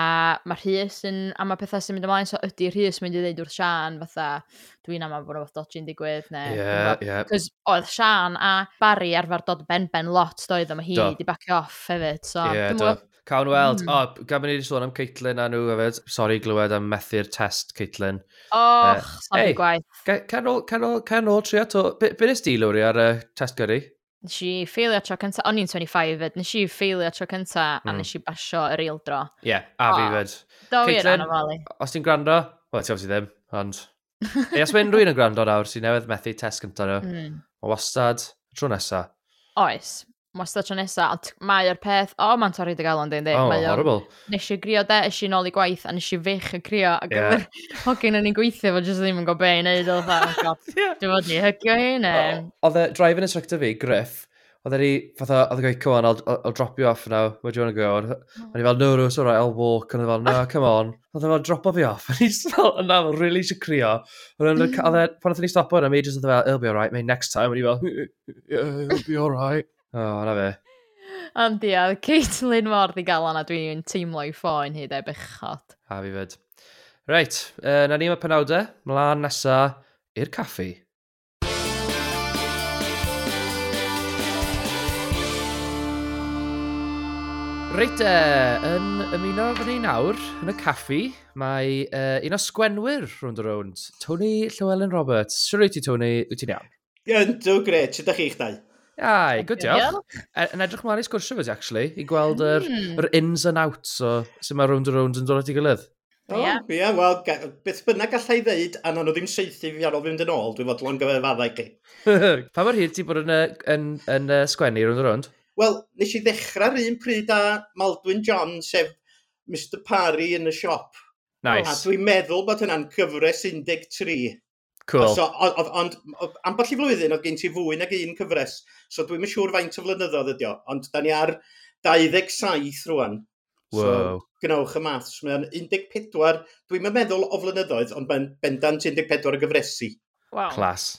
mae Rhys yn, a mae pethau sy'n mynd ymlaen, so ydy Rhys mynd i ddeud wrth Sian, fatha, dwi'n am bod rhywbeth dodgy'n digwydd, ne. Yeah, yeah. Cos oedd Sian a Barry arfer dod ben-ben lot, doedd, a mae hi wedi bacio off hefyd, so... Ie, Yeah, do. Cawn weld. Mm. O, oh, gan ni wedi sôn am Caitlin a nhw hefyd. Sori glywed am methu'r test, Caitlin. Och, uh, sori hey, gwaith. Cenol, cenol, cenol tri ato. Be nes di, Lwri, ar y uh, test gyrru? nes i ffeilio tro cynta, o'n i'n 25 fyd, nes i ffeilio tro cynta mm. a hmm. nes i basio yr eil dro. Ie, yeah, a fi fyd. Do fi yn anofali. Os ti'n gwrando, wel ti obviously ddim, ond... Ei, os mae unrhyw un yn gwrando nawr, sy'n newydd methu test cynta nhw, mm. o wastad, tro nesa. Oes, wastad tro nesa, ond mae o'r peth, o, oh, mae'n torri dy galon, dyn, dyn. Oh, mae horrible. Nes i grio de, es i nôl i gwaith, a nes i fech y crio, a gyfer yeah. hogyn yn ei gweithio, fo jyst ddim yn gobe i neud, o, oh dda, yeah. dwi'n fod ni hygio hi, ne. Oedd e, drive yn instructor fi, Griff, oedd e, fatha, oedd e gweud, come on, I'll, I'll I'll, drop you off now, where do you want to go? And he fel, no, no, it's alright, I'll walk, oedd e fel, no, come on. Oedd e fel, dropo fi off, and he's fel, and I'm really eisiau crio. Mm. Oedd e, pan oedd ni stopo, and I'm just oedd e fel, it'll be alright, mate, next time, and he fel, yeah, it'll be alright. O, oh, na fe. Ond ia, Caitlin Mordd i gael anna, dwi'n teimlo i ffoen hyd e bechod. A fi fyd. Reit, uh, na ni yma penawdau, mlaen nesa i'r caffi. Reit e, yn ymuno fan ni nawr, yn y caffi, mae uh, un o sgwenwyr rhwnd o rownd, Tony Llywelyn Roberts. Siwr wyt ti, Tony? Wyt ti'n iawn? Yn, dwi'n gret, sydd ydych chi'ch dau? Ai, good diolch. E, yn edrych mlaen i sgwrsio fes, actually, i gweld yr mm. er, ins and outs o sut mae round and round yn dod at ei gilydd. O, oh, ie, yeah. wel, beth bynnag gallai ddeud, a nhw ddim seithi fi ar ôl fynd yn ôl, dwi'n fodlon gyfefaddau chi. pa mor hir ti bod yn, yn, yn, yn sgwennu round and round? Wel, nes i ddechrau'r un pryd â Maldwyn John, sef Mr Parry yn y siop. Nice. A dwi'n meddwl bod hynna'n cyfres 13. Cool. So, ond, ond am ball i flwyddyn, oedd gen ti fwy nag un cyfres. So, dwi'n yn siŵr faint o flynyddoedd ydi o, ond da ni ar 27 rwan. Wow. So, gynawch y maths, mae'n 14, dwi'n meddwl o flynyddoedd, ond mae'n bendant 14 o gyfresu. Wow. Clas.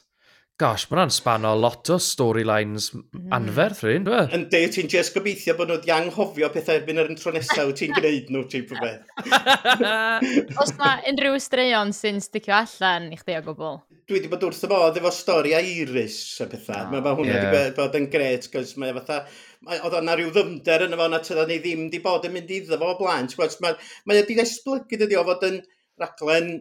Gosh, mae hwnna'n span o lot o storylines mm. anferth rhywun, dwi? E? Yn de, ti'n just gobeithio bod nhw wedi anghofio pethau erbyn yr intro nesaf wyt ti'n gwneud nhw, ti'n beth. Os mae unrhyw straeon sy'n sticio allan i chdi o gwbl? Dwi wedi bod wrth y modd efo stori a iris a pethau. Oh, mae hwnna wedi yeah. bod yn gret, gos mae fatha... Oedd o'na rhyw ddymder yn efo na tydda ni ddim wedi bod yn mynd iddo fo o blaen. Mae wedi esblygu dydi o fod yn raglen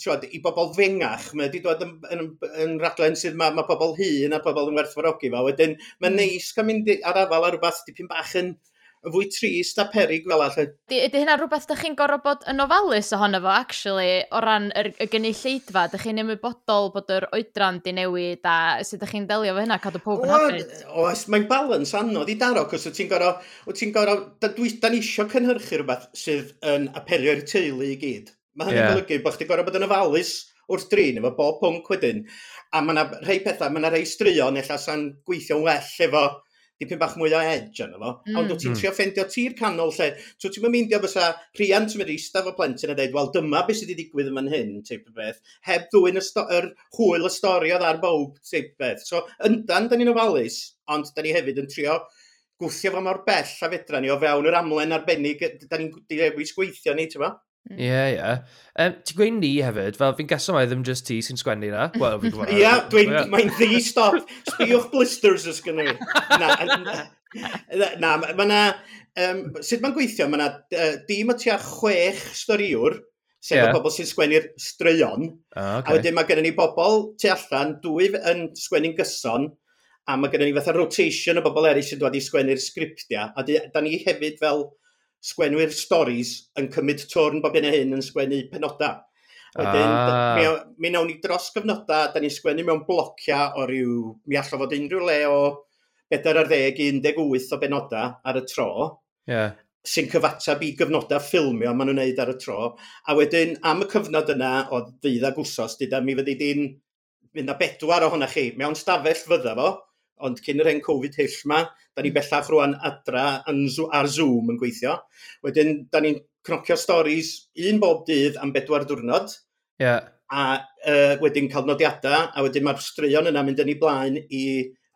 tiwod, i bobl fengach, mae wedi dod yn, yn, yn raglen sydd mae, mae pobl hun a pobl yn werthfarogi fo. Wedyn, mae'n hmm. neis cael mynd ar afal ar rhywbeth dipyn bach yn, yn fwy trist a perig fel allan. Ydy hynna rhywbeth ydych chi'n gorfod bod yn ofalus ohono fo, actually, o ran y, y gynulleidfa? Ydych chi'n ymwybodol bod yr oedran di newid a sut ydych chi'n delio fo hynna, cadw pob yn hapus? Oes, mae'n balans anodd i daro, cos wyt ti'n gorfod, wyt ti'n gorfod, da, dwi, da ni eisiau cynhyrchu rhywbeth sydd yn apelio'r teulu i gyd. Mae hynny'n yeah. golygu bod chdi gorau bod yn ofalus wrth drin efo bob pwnc wedyn. A mae yna rhai pethau, mae yna rhai straeon ella sa'n gweithio'n well efo dipyn bach mwy o edge yna fo. Mm. Ond wyt ti'n mm. trio ffendio tir canol lle, so ti'n myndio fysa rhiant yn mynd i staf o plentyn a dweud, wel dyma beth sydd wedi digwydd yma'n hyn, teip o beth, heb ddwy'n yr hwyl y stori o ddar bawb, teip o beth. So yndan, da ni'n ofalus, ond da ni hefyd yn trio gwthio fo mor bell a fedra ni o fewn yr amlen arbennig, da ni'n dewis gweithio ni, ti'n Hmm. Ie, yeah, ie. Yeah. Um, ti'n gweud ni hefyd, fel fi'n gasio mai ddim just ti sy'n sgwennu na. Wel, fi'n gwybod. Ie, dwi'n, mae'n ddi stop. Sbiwch blisters ys gynnu. Na, na, na mae na, um, sut mae'n gweithio, mae na uh, dim o tua chwech storiwr, sef yeah. y bobl sy'n sgwennu'r straeon. Ah, okay. A wedyn mae gennym ni bobl tu allan, dwy yn sgwennu'n gyson, a mae gennym ni fatha rotation o bobl eraill sy'n dod i sgwennu'r sgriptiau. A da ni hefyd fel sgwenwyr storys yn cymryd twrn bob hyn a hyn yn sgwennu penodau. Wedyn, ah. mi, mi nawn ni dros gyfnodau, da ni'n sgwennu mewn blocia o ryw, mi allan fod unrhyw le o 40 i 18 o benodau ar y tro. Yeah. Sy'n cyfatab i gyfnodau ffilmio maen nhw'n neud ar y tro. A wedyn, am y cyfnod yna o ddydd ag wsos, dyda mi fyddi di'n mynd â bedwar ohonach chi mewn stafell fydda fo, ond cyn yr hen Covid hyll ma, da ni mm. bellach rwan adra yn, ar Zoom yn gweithio. Wedyn, da ni'n cnocio storys un bob dydd am bedwar diwrnod. Yeah. A uh, wedyn cael nodiadau, a wedyn mae'r straeon yna mynd yn ei blaen i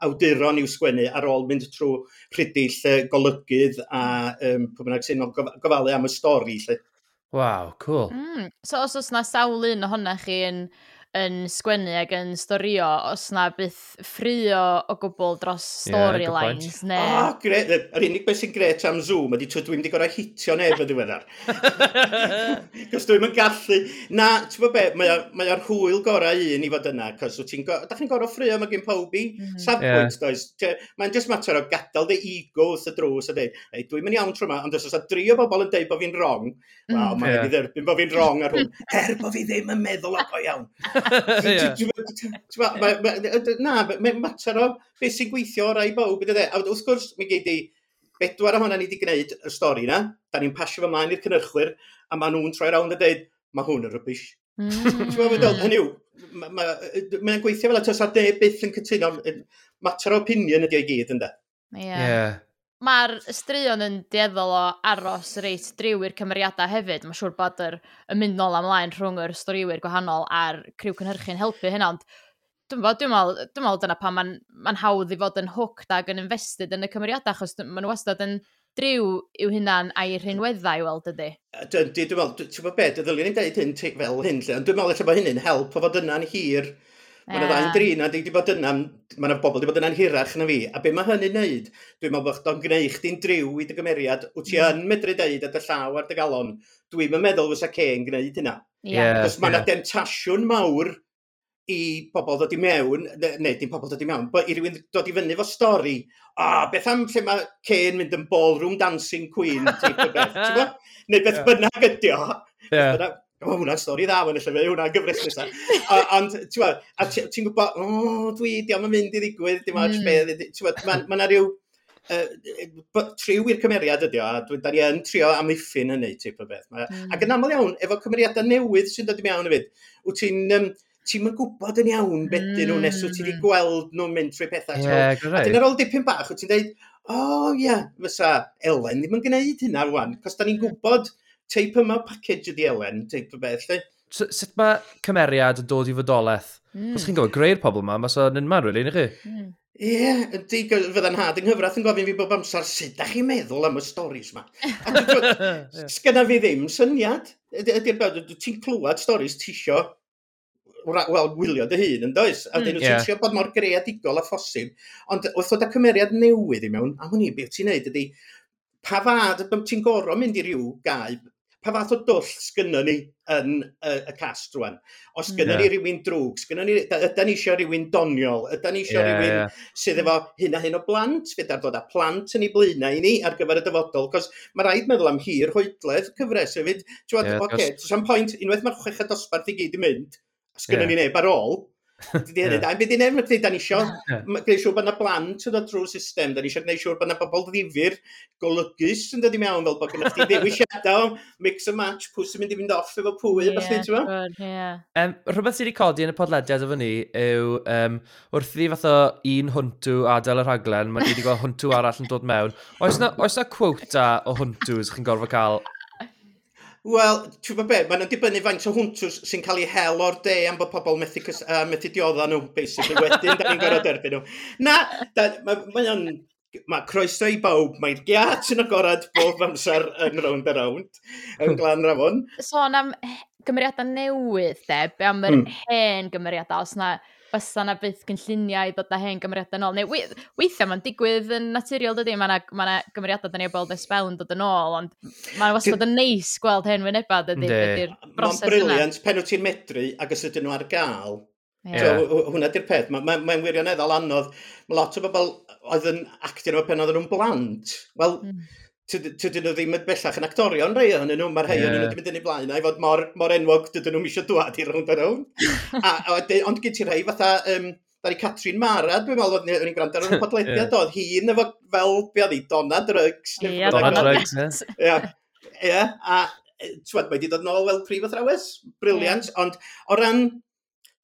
awduron i'w sgwennu ar ôl mynd trwy rhydill uh, golygydd a um, pwy bynnag sy'n gof gofalu am y stori. Waw, cool. Mm, so os oes yna sawl un ohonach chi yn yn sgwennu ac yn storio os na byth ffrio o gwbl dros storylines. Yeah, neu... oh, gret. Yr unig beth sy'n gret am Zoom ydy trwy dwi'n di gorau hitio neb yn ddiweddar. Cos dwi'n yn gallu... Na, ti'n bod be, mae o'r hwyl gorau un i fod yna, cos wyt ti'n go... da chi'n gorau ffrio mae gen pob i mhm. safbwynt, yeah. does. Mae'n just mater o gadael dy ego wrth y drws a dweud, ei, dwi'n mynd iawn trwy yma, ond os oes a dri o bobl yn dweud bod fi'n wrong, wel, mm, mae'n yeah. i dderbyn bod fi'n wrong ar hwn, er bod fi ddim yn meddwl ac o iawn. Na, mae'n mater o beth sy'n gweithio o rai bawb. A wrth gwrs, mi gei di, bedwar ohono ni wedi gwneud y stori na, da ni'n pasio fy mlaen i'r cynrychwyr, a maen nhw'n troi rawn a dweud, mae hwn yn rybys. Mm. Ti'n meddwl, hynny yw, mae'n gweithio fel y tos a de byth yn cytuno, mater o opinion ydi o'i gyd, ynda? Ie. Mae'r straeon yn dieddol o aros reit driw i'r cymeriadau hefyd. Mae'n siŵr bod yr, y mynd nôl amlaen rhwng yr storiwyr gwahanol a'r criw cynhyrchu'n helpu hynna, ond dwi'n bod, dwi'n meddwl, dwi'n meddwl dyna pan mae'n ma hawdd i fod yn hooked ag yn invested yn y cymeriadau, achos maen nhw wastad yn driw i'w hunan a'i rhinweddau i weld ydy. Dwi'n meddwl, dwi'n meddwl, dwi'n meddwl, dwi'n meddwl, ni'n meddwl, hyn meddwl, dwi'n meddwl, dwi'n meddwl, dwi'n meddwl, dwi'n meddwl, dwi'n meddwl, dwi'n meddwl, dwi'n meddwl, Mae yna ddau'n drin a di wedi bod yna, mae yna bobl wedi bod yna'n hirach na fi. A be mae hynny'n neud, dwi'n meddwl bod o'n gwneud chdi'n driw i dy gymeriad, wyt ti mm. yn medru deud a dy llaw ar dy galon, dwi'n meddwl fysa Ce'n gwneud hynna. Yeah. Cos mae yna yeah. demtasiwn mawr i bobl ddod i mewn, neu dim pobl ddod i mewn, i rywun dod i fyny fo stori, a beth am lle mae Ce'n mynd yn ballroom dancing queen, type o beth, ti'n Neu beth yeah. bynnag ydi o. Yeah. O, oh, hwnna'n stori dda, hwnna'n llyfr, hwnna'n gyfres nesaf. Ond, ti'n gwybod, a ti'n gwybod, o, dwi, diolch yn mynd i ddigwydd, dim ots beth, hmm. ti'n gwybod, mae'n ma rhyw, uh, triw i'r cymeriad ydi o, a dwi, da ni yn trio amddiffyn hynny, tip o beth. Ma, mm. Ac yn hmm. aml iawn, efo cymeriadau newydd sy'n dod i mewn hefyd, wyt ti'n, um, ti'n mynd gwybod yn iawn beth dyn nhw nes wyt ti wedi hmm. gweld nhw'n mynd trwy pethau. Yeah, a dyn ar ôl dipyn bach, wyt ti'n dweud, o, oh, ie, yeah, fysa Elen ddim yn gwneud hynna rwan, cos da ni'n gwybod, mm teip yma package ydi Elen, teip y beth, lle. Sut mae cymeriad yn dod i fodolaeth? Mm. Os chi'n gofyn greu'r pobl yma, mae sa'n un marw, really, ni chi? Mm. Ie, yeah, ydy, fydda nhad yng Nghyfraith yn gofyn fi bob amser, sut da chi'n meddwl am y storys yma? Sgynna fi ddim syniad. Ydy'r bod, ti'n clywed storys tisio wel, gwylio dy hun, yn does? A dyn nhw'n mm, yeah. bod mor greadigol a phosib. Ond wrth ddod â cymeriad newydd i mewn, a hwnni, beth ti'n neud ydy, pa fad ti'n gorau mynd i ryw gaib pa fath o dwll sgynnon ni yn y, y cast rwan? Os sgynnon yeah. ni rhywun drwg, sgynnon ni, ydy ni eisiau rhywun doniol, ydy ni eisiau yeah, rhywun yeah. sydd efo hyn a hyn o blant, fydd ar dod â plant yn ei blaenau i ni ar gyfer y dyfodol, cos mae rhaid meddwl am hir hoedledd cyfres hefyd. Ti'n yeah, oce, okay, cos... pwynt, unwaith mae'r chweched dosbarth i gyd i mynd, sgynnon yeah. ni neb ar ôl, Dydy hynny da. Byd i'n efo ti, da ni isio gwneud siŵr bod yna blant yn dod drwy'r system. Da ni isio gwneud siŵr bod yna bobl ddifur golygus yn dod i mewn fel bod gennych chi ddewisiadau o mix and match, pws yn mynd i fynd off efo pwy, yeah, falle, ti'n meddwl? Yeah. Um, rhywbeth sydd wedi codi yn y podlediad efo ni yw um, wrth i fath o un hwntw adael y rhaglen, mae wedi gweld hwntw arall yn dod mewn. Oes na, oes na quota o hwntws chi'n gorfod cael Wel, ti'n gwybod beth, maen dibynnu faint o hwntws sy'n cael ei hel o'r de am bod pobl methu, cys, uh, methu diodda nhw, basically, wedyn, da ni'n gorau derbyn nhw. Na, mae o'n... Mae croeso i bawb, mae'r giat yn agorad bob amser yn round a round, yn glan rafon. Sôn so, am gymeriadau newydd, de, be am yr mm. hen gymeriadau, os na bysa na byth gynlluniau i ddod â hen gymeriadau nôl. Neu weithiau mae'n digwydd yn naturiol dydy, mae yna ma na gymeriadau da ni o bod esbel yn dod yn ôl, ond mae'n wastad yn neis gweld hen wyneba dydy. Mae'n briliant pen wyt ti'n medru ac os ydyn nhw ar gael. Yeah. So, hwnna di'r peth. Mae'n ma, ma, ma wirioneddol anodd. Mae lot o bobl oedd yn actio nhw pen oedden nhw'n blant. Wel, mm Tydyn nhw ddim yn bellach yn actorion rei ohonyn nhw, mae'r rhai yeah. nhw wedi mynd yn ei blaen, a i fod mor, mor enwog dydyn nhw eisiau dwad i rownd a rownd. Ond gyd ti rhai fatha, um, Dari Catrin Mara, dwi'n meddwl bod ni'n gwrando ar y podlediad oedd hi'n efo fel, be oedd hi, Donna Drugs. Ie, Yeah, Donna Drugs, ie. Ie, a e, tywed, mae wedi dod nôl fel prif athrawes, briliant, yeah. ond o ran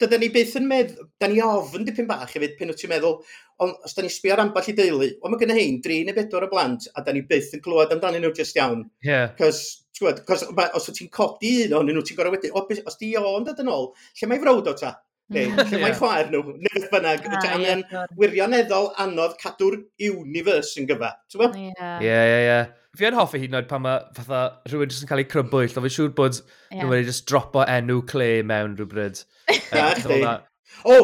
dydyn ni byth yn meddwl, da ni ofn dipyn bach hefyd pen wyt ti'n meddwl, ond os da ni sbio ar amball i deulu, ond mae gen i hein, dri neu bedwar o blant, a da ni byth yn clywed amdanyn nhw just iawn. Yeah. Cos, ti'n os wyt ti'n codi un o'n nhw, ti'n gorau wedi, os di o'n dod yn ôl, lle mae frawd o ta? Neu, lle mae chwaer nhw, neu beth bynnag, ah, angen yeah, wirioneddol anodd cadw'r universe yn gyfa, ti'n bod? Ie, ie, ie. Fi yn hoffi hyd yn oed pan mae fatha rhywun jyst yn cael ei crybwyll, ond fi'n siŵr bod yeah. nhw'n just dropo enw clay mewn rhywbryd. Da, chdi. O,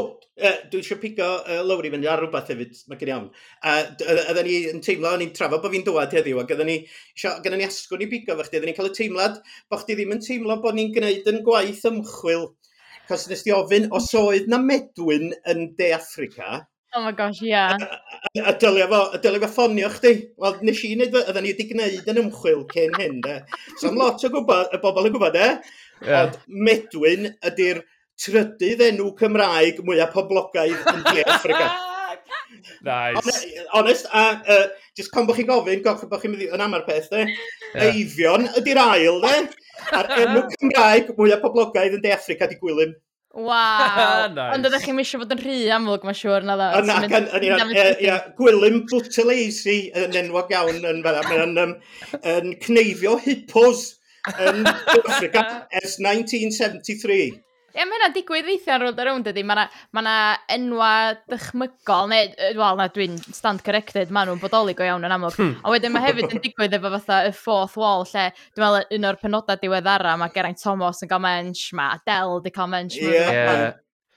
dwi eisiau pigo uh, lawr i fynd ar rhywbeth hefyd, mae gen iawn. A oedden ni yn teimlo, o'n i'n trafod bod fi'n dywad heddiw, ac oedden ni, gyda ni asgwn i bigo fe chdi, oedden ni'n cael y teimlad bod chdi ddim yn teimlo bod ni'n gwneud yn gwaith ymchwil. Cos nes di ofyn, os oedd na medwyn yn De Africa, Oh my gosh, ie. Yeah. A, a, dylia fo, a dylia fo ffonio chdi. Wel, nes i wneud, ydyn ni wedi gwneud yn ymchwil cyn hyn, de. So am lot o gwybod, y bobl yn gwybod, de. Yeah. Ond medwyn ydy'r trydydd enw Cymraeg mwyaf poblogaidd yn De Africa. Nice. Honest, a e, uh, just con bod chi'n gofyn, gofyn bod chi'n mynd yn amar peth, de. Yeah. Eifion ydy'r ail, de. A'r enw Cymraeg mwyaf poblogaidd yn De Africa di gwylym. Waw! nice. Ond ydych chi'n eisiau bod yn rhy amlwg, mae'n siŵr na dda. Yna, ac yn union, gwylym bwtelaisi yn enwog iawn yn fel yna. Mae'n cneifio hippos yn Africa ers 1973. Ie, mae hynna'n digwydd weithiau rownd a rownd ydy. Mae yna enwa dychmygol, neu, wel, na dwi'n stand corrected, maen nhw'n bodoli go iawn yn amlwg. Hmm. A wedyn mae hefyd yn digwydd efo fatha y fourth wall, lle dwi'n meddwl un o'r penodau diweddara, mae Geraint Thomas yn cael mensh, mae Adele di cael mensh. Ie. yeah.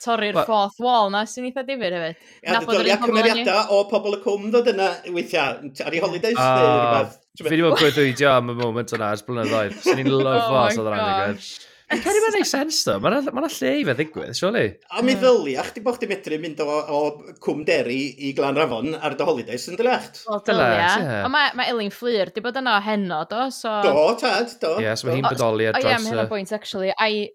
Torri'r well, fourth wall na, sy'n eitha difyr hefyd. Ia, dwi'n dod i'r cymeriadau o pobl y cwm ddod yna weithiau, ar ei holidays ah. neu rhywbeth. Fi wedi bod gwrthwydio am y moment yna ers blynyddoedd. Swn i'n lyfo os oh oedd rhaid i gwneud. Ceri mae'n ei sens do. mae'n ma lle i fe ddigwydd, surely. A mi hmm. ddylia, chdi bod chdi medru mynd o, o Cwm deri i Glan Rafon ar dy holidays yn dylecht. O, dylecht, ie. Ond mae ma Elin Fflir, di bod yna o heno, do? So... Do, tad, do. Ie, yeah, so mae hi'n bodoli ar draws... O ie, mae hynna'n bwynt, actually. Ai,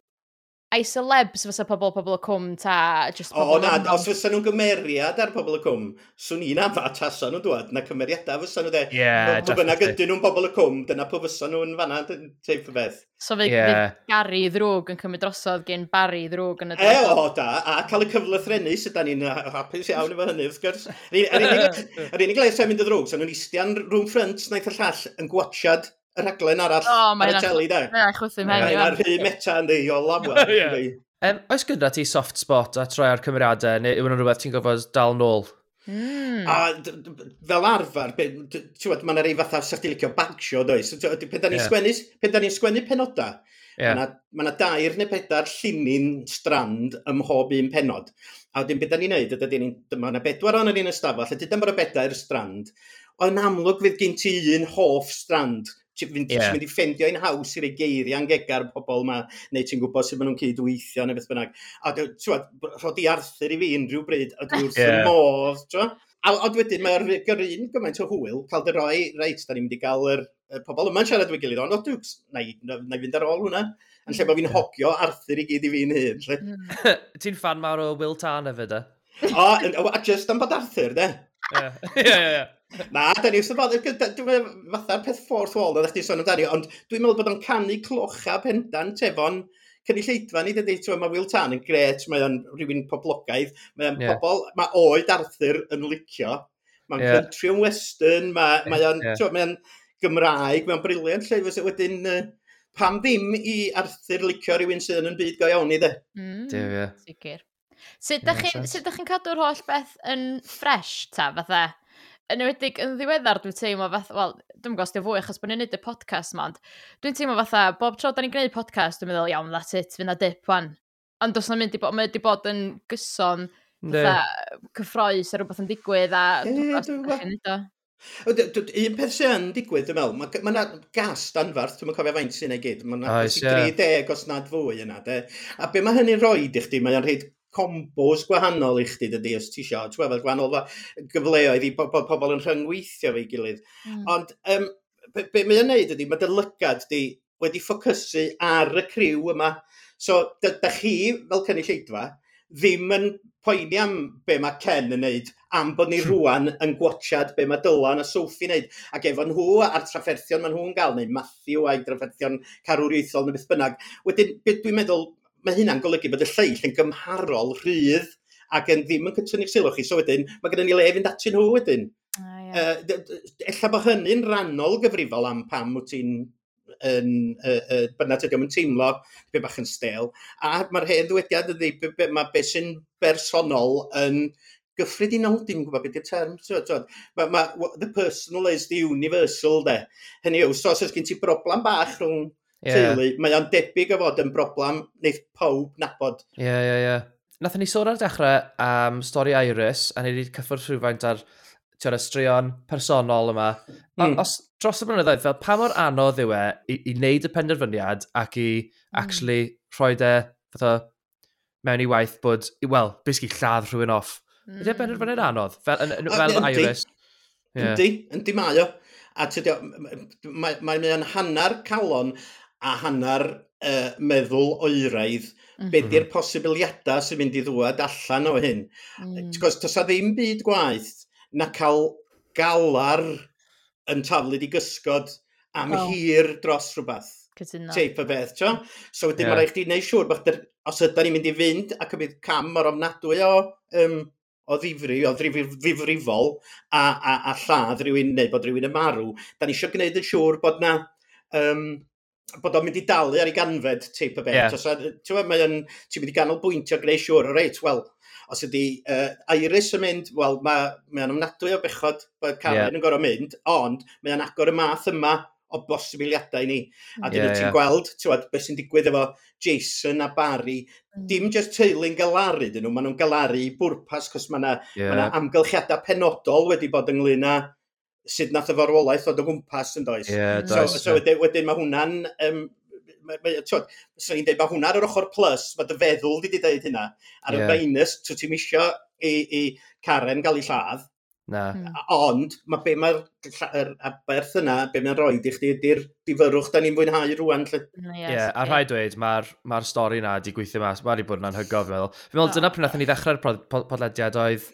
ai celebs fysa pobl pobl y cwm ta... Just o, o na, os fysa nhw'n gymeriad ar pobl y cwm, swn i'n afa tasa nhw'n dwad, na cymeriadau fysa nhw de. Ie, yeah, no, bynnag ydyn nhw'n pobl y cwm, dyna pwy fysa nhw'n fanna, teip y beth. So fe yeah. Gary ddrwg yn cymryd drosodd gen Barry ddrwg yn y. E, o, da, a cael y cyfle thrennu sydd da ni'n uh, hapus iawn efo hynny, wrth gwrs. Yr unig le sy'n mynd y ddrwg, so nhw'n istian rhwng ffrynt naeth y llall yn gwachad y rhaglen arall oh, ar y teli, de. Mae'n achwythu mewn. Mae'n rhy meta yn ddi o lawer. Um, oes gyda ti soft spot a troi ar cymeriadau, neu yw hwnnw rhywbeth ti'n gofod dal nôl? Mm. A fel arfer, ti'n gwybod, mae'n rei fatha sa'ch ti'n licio bagsio, does? Pen da ni'n yeah. sgwennu, pen da ni'n sgwennu penodau, yeah. mae yna dair neu bedair llinyn strand ym mhob un penod. A wedyn beth da ni'n neud, ydy ni'n, mae yna bedwar o'n yn un ystafell, ydy dyma'r bedair strand. Ond amlwg fydd gen ti un hoff strand ti'n mynd yeah. i ffendio un haws i'r geiriau yn gegar pobl yma, neu ti'n gwybod sut maen nhw'n cydweithio neu beth bynnag. A ti'n rhod i Arthur i fi unrhyw bryd, a dwi wrth yeah. modd, ti'n A ond wedyn mae'r gyrun gymaint o hwyl, cael dy roi, reit, da ni'n mynd i gael yr, y pobl yma'n siarad fwy gilydd, ond o dwi'n na, na, na fynd ar ôl hwnna, yn lle bod fi'n hogio Arthur i gyd i fi'n hyn. Hmm. Ti'n fan mawr o Will Tan efo e? da? O, a just am bod Arthur, de? Ie, ie, ie. Na, da ni wrth ymwneud, dwi'n fatha'r peth fforth wall oedd chdi sôn amdani, ond dwi'n meddwl bod o'n canu clocha pendant tefon cynulleidfa ni, dydy, ti'n mae Will Tan yn gret, mae o'n rhywun poblogaidd, mae o'n yeah. pobl, mae oed Arthur yn licio, mae'n yeah. country yn western, mae, yeah. mae o'n, yeah. mae o'n Gymraeg, mae'n briliant lle, fysa wedyn, uh, pam ddim i Arthur licio rhywun sydd yn byd go iawn i de. Mm, Sicr. Sut ydych chi'n chi, chi cadw'r holl beth yn ffresh ta, fatha? Yn ymwedig, yn ddiweddar, dwi'n teimlo fath, wel, dwi'n gwybod os fwy achos bod ni'n neud y podcast ma, ond dwi'n teimlo fatha, bob tro da ni'n gwneud podcast, dwi'n meddwl, iawn, that's it, fyna dip wan. Ond os na'n mynd i bod, mae wedi bod yn gyson, fatha, cyffroes a rhywbeth yn digwydd, a dwi'n gwybod os Un peth sy'n yn digwydd, dwi'n meddwl, mae yna gas danfarth, dwi'n cofio faint sy'n ei gyd, mae yna 30 os nad fwy yna, de. A be mae hynny'n rhoi i chdi, mae mae'n rhaid combos gwahanol i chdi dydy, os ti isio, ti'n gwybod, gwahanol gyfleoedd i pobl, pobl yn rhyngweithio fe'i gilydd. Mm. Ond um, be, be mae'n neud ydy, mae dy lygad di wedi ffocysu ar y criw yma. So, da chi, fel cynnig lleidfa, ddim yn poeni am be mae Ken yn neud, am bod ni hmm. rwan yn gwachad be mae Dylan a Sophie yn neud. Ac efo nhw a'r trafferthion maen nhw'n gael, neu Matthew a'i trafferthion carwriaethol neu beth bynnag. Wedyn, beth dwi'n meddwl mae hynna'n golygu bod y lleill yn gymharol rhydd ac yn ddim yn cytynnu'ch sylw chi. So wedyn, mae gennym ni le fynd ati nhw wedyn. Uh, Ella bod hynny'n rannol gyfrifol am pam wyt ti'n yn, uh, uh, bynnag ydy yn teimlo be bach yn stel. A mae'r hen ddwediad ydy, be, be, mae beth sy'n bersonol yn gyffredinol, dim yn gwybod beth yw'r term. So, so, mae, mae, the personal is the universal, de. Hynny yw, so os oes gen ti broblem bach rhwng yeah. teulu, mae o'n debyg o fod yn broblem wneud pawb nabod. Ie, ie, ie. Nath ni sôn ar dechrau am stori Iris, a ni wedi cyffwrdd rhywfaint ar tiwr y straeon personol yma. Mm. A, hmm. os, dros y blynyddoedd, fel pa mor anodd yw e i, i wneud y penderfyniad ac i hmm. actually rhoi e fatha, mewn i waith bod, wel, bysgu lladd rhywun off. Mm. Ydy e benderfyniad anodd, fel, yn, yn, fel yndi, Iris. Yndi, yeah. yndi mae o. A mae'n mae o'n hanner calon a hanner uh, meddwl oeraidd mm -hmm. be di'r posibiliadau sy'n mynd i ddwad allan o hyn. Mm. Does a ddim byd gwaith na cael galar yn taflu di gysgod am oh. hir dros rhywbeth. Cytuno. Teip y beth, tio? So wedyn yeah. mae'n rhaid i chi wneud siŵr bod os ydy'n ni'n mynd i fynd ac yn bydd cam o'r ofnadwy o, um, o ddifri, o ddifrifol a, a, a lladd rhywun neu bod rhywun yn marw, da ni eisiau gwneud yn siŵr bod na um, bod o'n mynd i dalu ar ei ganfed teip o beth. Yeah. Ti'n ti mynd i ganolbwyntio greu siŵr, o reit, wel, os ydy uh, Iris yn mynd, wel, mae mae o'n ofnadwy o bechod bod Carmen yeah. yn gorau mynd, ond mae o'n agor y math yma o bosibiliadau ni. A dyn yeah, ti'n yeah. gweld, ti'n gweld, beth sy'n digwydd efo Jason a Barry, mm. dim just teulu'n galaru dyn nhw, maen nhw'n galaru i bwrpas, cos mae yna yeah. ma amgylchiadau penodol wedi bod ynglyn â sut nath y farwolaeth ddod o gwmpas yn does. Yeah, so, mm. does so, yeah. wedyn, wedyn mae hwnna'n... Um, Swn so i'n dweud, mae hwnna ar yr ochr plus, mae dy feddwl wedi dweud hynna. Ar yeah. y minus, tw ti'n misio i, i Karen gael ei lladd. Na. Hmm. Ond, mae be mae'r aberth yna, be mae'n rhoi i chdi, ydy'r difyrwch da ni'n fwynhau rwan. Lle. Mm, ie, yeah, a rhaid dweud, mae'r ma stori yna wedi gweithio mas. Mae wedi bod yn hygol, fi'n meddwl. Fi'n meddwl, dyna pryd nath ni ddechrau'r podlediad oedd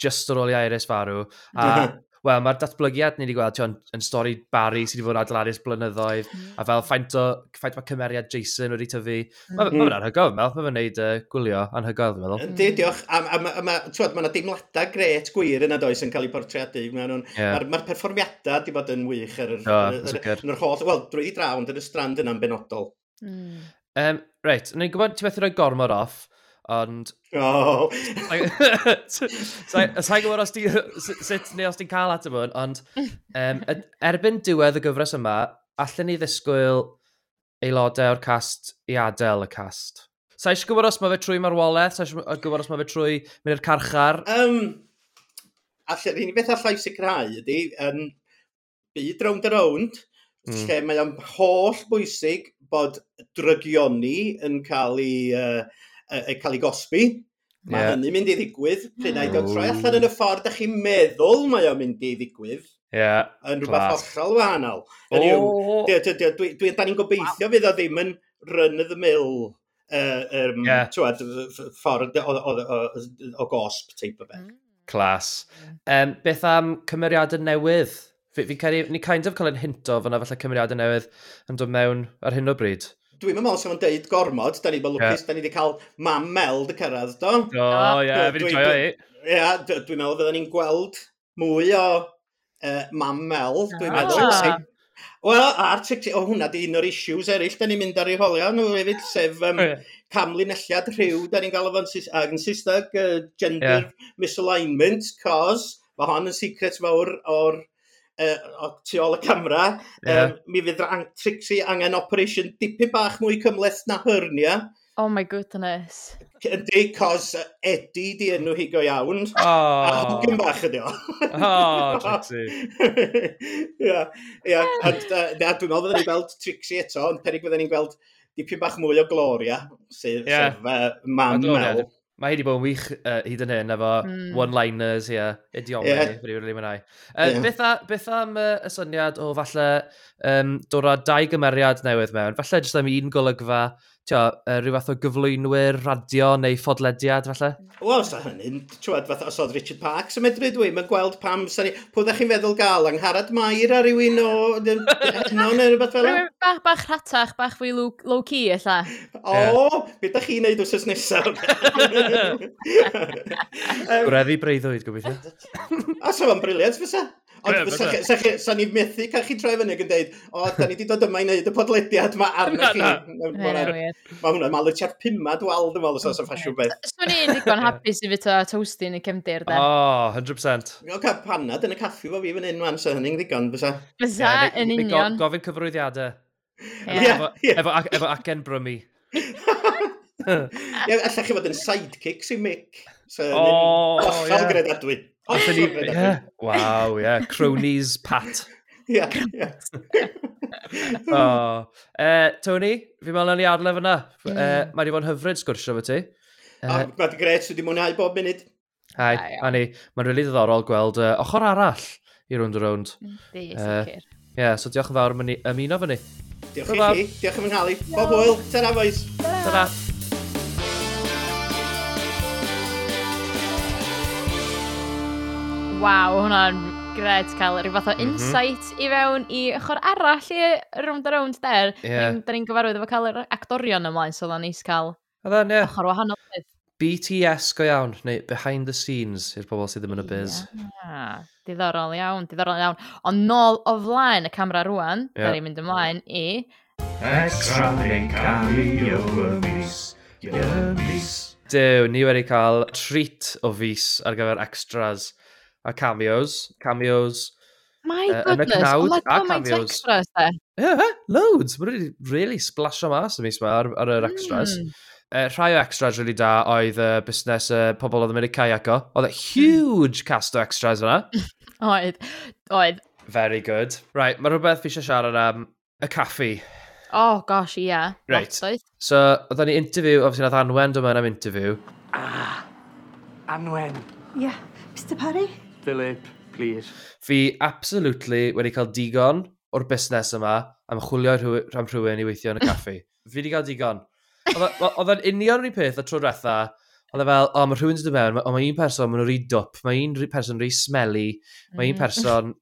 just ar ôl i Iris farw. A wel, mae'r datblygiad ni wedi gweld tion, yn stori Barry sydd wedi bod yn adeiladus blynyddoedd, hmm. a fel ffaint o, ffaint mae cymeriad Jason wedi tyfu. Mae'n mm. ma, ma hmm. anhygoel, Mel, mae'n gwneud uh, gwylio anhygoel, dwi'n meddwl. Di, diolch, a, a, a, a a mae yna deimladau gret gwir yna does yn cael eu portreadu. Mae'r yeah. ma, ma perfformiadau wedi bod yn wych ar yr, oh, yr, yr, holl, wel, drwy i drawn, yn y strand yna'n benodol. Mm. Um, reit, ni'n gwybod ti methu rhoi gormod off, Ond... Oh! Sa'n gwybod os ti... Sut neu os ti'n cael at yma, ond um, erbyn diwedd y gyfres yma, allan ni ddisgwyl aelodau o'r cast i adael y cast. Sa'n eisiau gwybod os mae fe trwy marwolaeth? Sa'n eisiau gwybod os mae fe trwy mynd i'r carchar? Um, allan, un beth allai sicrhau ydy, um, byd round a round, mm. lle mae o'n holl bwysig bod drygioni yn cael ei uh, uh, cael ei gosbi. Mae yeah. hynny'n mynd i ddigwydd. Pryn ai dod troi allan yn y ffordd ydych chi'n meddwl mae o'n mynd i ddigwydd. Yeah, yn rhywbeth hollol wahanol. Oh. Dwi'n da ni'n gobeithio fydd o ddim yn run of the mill uh, um, yeah. twad, ffordd o, o, o, o gosb teip o beth. Mm. Clas. Um, beth am cymeriadau newydd? Fi'n fi, fi ni kind of cael ein hinto fyna falle cymeriadau newydd yn dod mewn ar hyn o bryd. Dwi'n meddwl sef yn deud gormod, da ni bod lwcus, yeah. da ni wedi cael mam Mel dy cyrraedd, do? O, ie, yeah, fi wedi joio i. Ie, dwi'n meddwl fydden ni'n gweld mwy o uh, mam Mel, dwi'n ah. meddwl. Ah. Wel, a'r tic o hwnna di un o'r issues eraill, da ni'n mynd ar ei holio nhw hefyd, sef um, camlinelliad rhyw, da ni'n gael o'n ag yn Saesneg, uh, gender yeah. misalignment, cos mae hon yn secret fawr o'r uh, tu ôl y camera. Yeah. Um, mi fydd ang Trixie angen operation dipyn bach mwy cymleth na hyrnia. Oh my goodness. Ydy, cos Eddie di enw hi go iawn. Oh. A hogyn bach ydi o. oh, Trixie. Ia, ia. A dwi'n meddwl fydden ni gweld Trixie eto, ond perig fydden ni'n gweld dipyn bach mwy o Gloria, sydd yeah. sef uh, mam Mel. Mae hi wedi bod yn wych uh, hyd yn hyn, efo mm. one-liners, ie, yeah, idiomau, yeah. wedi rili mwynhau. Uh, yeah. beth, a, beth am uh, y syniad o falle um, dod â dau gymeriad newydd mewn, falle jyst am un golygfa, tio, uh, rhyw fath o gyflwynwyr, radio neu ffodlediad falle? Wel, os da hynny'n tiwad, fath os oedd Richard Parks yn medru dwi, mae'n gweld pam, sani, pwy ddech chi'n feddwl gael, angharad Mair a rhywun o heno neu rhywbeth fel yna? Bach, bach rhatach, bach fwy low-key ella. O, beth da chi'n neud wrth nesaf? Gwreddi breuddwyd, gobeithio. A so fan briliant, fysa? Ond sa ni methu cael chi troi fyny ac yn dweud, o, da ni wedi dod yma i wneud y podlediad yma arna chi. Mae hwnna mal y chat pumad wal, dwi'n meddwl, os oes yn ffasiwn beth. Swn i'n digon hapus i fyta toasty yn y cefndir, da. Oh, 100%. Gael cael panad yn y caffi fo fi fan hyn, man, so hynny'n ddigon, fysa. Fysa, yn union. Gofyn cyfrwyddiadau. Efo acen brymu. Ie, allach chi fod yn sidekick sy'n mic. So, oh, yeah. gredadwy. Oh, ni... yeah. Waw, ie. Yeah. Cronies Pat. Ie, ie. oh. uh, Tony, fi meddwl ni adle fyna. Mm. Uh, eh, mae wedi bod yn hyfryd sgwrsio fo ti. Uh, mae wedi gret, wedi mwynhau bob munud. Hai, a ni, mae'n rili ddiddorol gweld eh, uh, ochr arall i rwnd o rwnd. Di, sicr. Ie, so diolch yn fawr am ymuno fyny. Diolch i chi, diolch am ynghalu. Bob hwyl, tara boys. Tara. tara. waw, hwnna'n gred cael rhyw fath o mhm. insight mm -hmm. i fewn i ochr arall i round a round der. Yeah. Da ni'n gyfarwydd efo cael yr actorion ymlaen, so oedd o'n neis cael Oedden, ie. Ochr wahanol beth. BTS go iawn, neu behind the scenes i'r pobol sydd ddim yn y biz. Yeah. Diddorol iawn, diddorol iawn. Ond nôl o flaen y camera rwan, yeah. da ni'n mynd ymlaen i... Extra neu'n cameo i mis, y mis. Dew, ni wedi cael treat o fus ar gyfer extras a cameos, cameos, My uh, yn y cnawd a cameos. Yeah, loads. Mae wedi really splasio mas y mis yma ar, ar yr extras. Mm. Uh, rhai o extras really da oedd y uh, busnes y uh, pobl oedd yn mynd i kayak o. Oedd e huge cast o extras yna. oedd, oedd. Very good. Right, mae rhywbeth fi eisiau siarad am y caffi. Oh, gosh, ie. Yeah. Right. Right. So, oedd ni interview, obviously, oedd Anwen dyma am interview. Ah, Anwen. Ie, yeah. Mr Parry. Philip, please. Fi absolutely wedi cael digon o'r busnes yma am chwilio rhan rhywun i weithio yn y caffi. fi wedi cael digon. Oedd e'n union rhi peth y tro diwetha, oedd e fel, o, mae rhywun sydd wedi mewn, o, mae un person, maen nhw'n rhy dwp, mae un person rhy smelly, mae un mm. person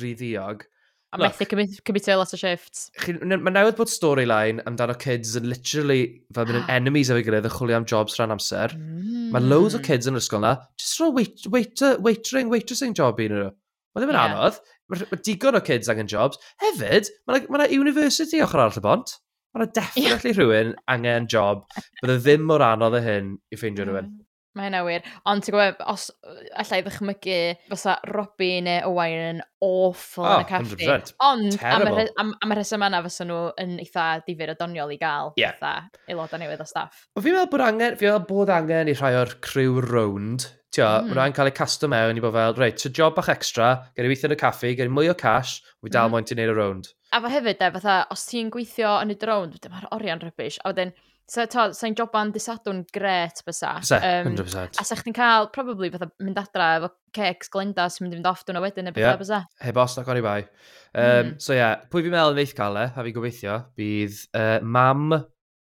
rhy ddiog. A methu cymryd lot o shifts. Mae newydd bod storyline amdano kids yn literally fel mynd yn enemies efo'i gilydd yn chwilio am jobs rhan amser. Mm. Mae loads o kids yn yr ysgol na, just rho wait, wait, waitering, waitressing job i nhw. Mae ddim yn yeah. anodd. Mae digon o kids angen jobs. Hefyd, mae yna ma university ochr arall y bont. Mae yna definitely yeah. rhywun angen job. Bydde ddim mor anodd y hyn i ffeindio rhywun. Mm. Mae hynna wir. Ond ti'n gwybod, os allai ddychmygu, fysa Robbie neu Owain yn awful oh, yn y caffi. 100%. Ond am, am, am y rheswm yna fysa nhw yn eitha difyr o doniol i gael yeah. eitha aelodau newydd o staff. Fi'n meddwl bod angen, fi'n meddwl bod angen i rhai o'r crew round. Tio, mm. mae rhaid cael eu casto mewn i bod fel, reit, so job bach extra, gen i weithio yn y caffi, gen i mwy o cash, wy dal mm. moyn ti'n neud y round. A fa hefyd, e, fatha, os ti'n gweithio yn y drone, dyma'r orian rybys, a wedyn, So, to, sa'n joban disadwn gret bysa. Bysa, um, 100%. A sa chdi'n cael, probably, fatha mynd adra efo cecs glenda sy'n mynd i fynd off dwi'n o wedyn neu bethau yeah. bysa. Heb os ac i bai. Um, mm. So, ie, yeah, pwy fi'n meddwl yn eith cael e, a fi'n gobeithio, bydd uh, mam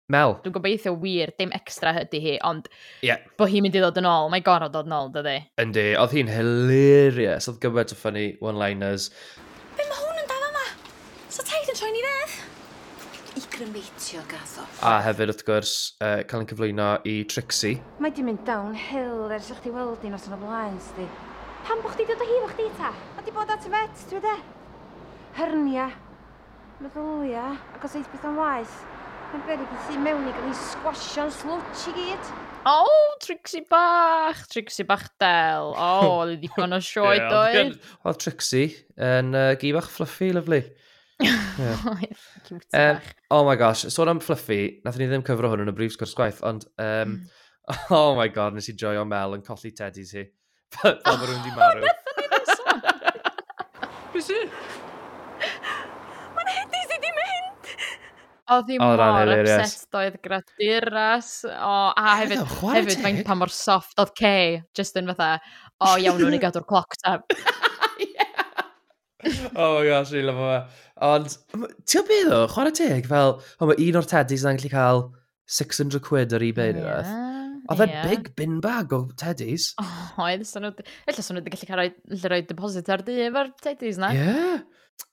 Mel. Dwi'n gobeithio wir, dim extra ydy hi, ond yeah. bod hi'n mynd i ddod yn ôl. Mae'n gorau dod yn ôl, dydy. Yndi, oedd hi'n hilarious. Oedd gymaint o funny one-liners. Be mae hwn yn dal yma? So taid yn troi ni dde? i grymeitio gatho. A hefyd, wrth gwrs, uh, cael ein cyflwyno i Trixie. Mae di mynd downhill ers eich ti weld i noson o blaen, sdi. Pam bod chdi dod o hi fo chdi ta? Mae di bod at y fet, dwi de? Hyrnia, meddylia, ac os eith beth o'n waith. Mae'n beryg i thi mewn i gael ei sgwasio'n slwt i gyd. O, oh, Trixie bach! Trixie bach del. O, oh, ddigon o sioed yeah, oedd. Oedd Trixie yn uh, gi bach fluffy, lyflu. Yeah. um, oh my gosh, sôn am Fluffy, nath ni ddim cyfro hwn yn y brif sgwrs gwaith, ond um, mm. oh my god, nes i joio Mel yn colli teddies hi. Fel oh, mae rhywun di marw. Be si? Mae'n hedis i di mynd! Oedd hi mor upset doedd graduras. O, a hefyd, hefyd fain pa mor soft oedd Kay, just yn fatha, o iawn nhw'n i gadw'r cloc tab. oh my gosh, really love fe. Ond, ti'n beth o, chwarae teg, fel, o, mae un o'r teddys na'n gallu cael 600 quid ar ebay neu yeah. Oedd e yeah. big bin bag o teddys. O, oh, oedd, ella swn nhw wedi gallu cael rhoi deposit ar dyf ar teddys na. Ie. Yeah.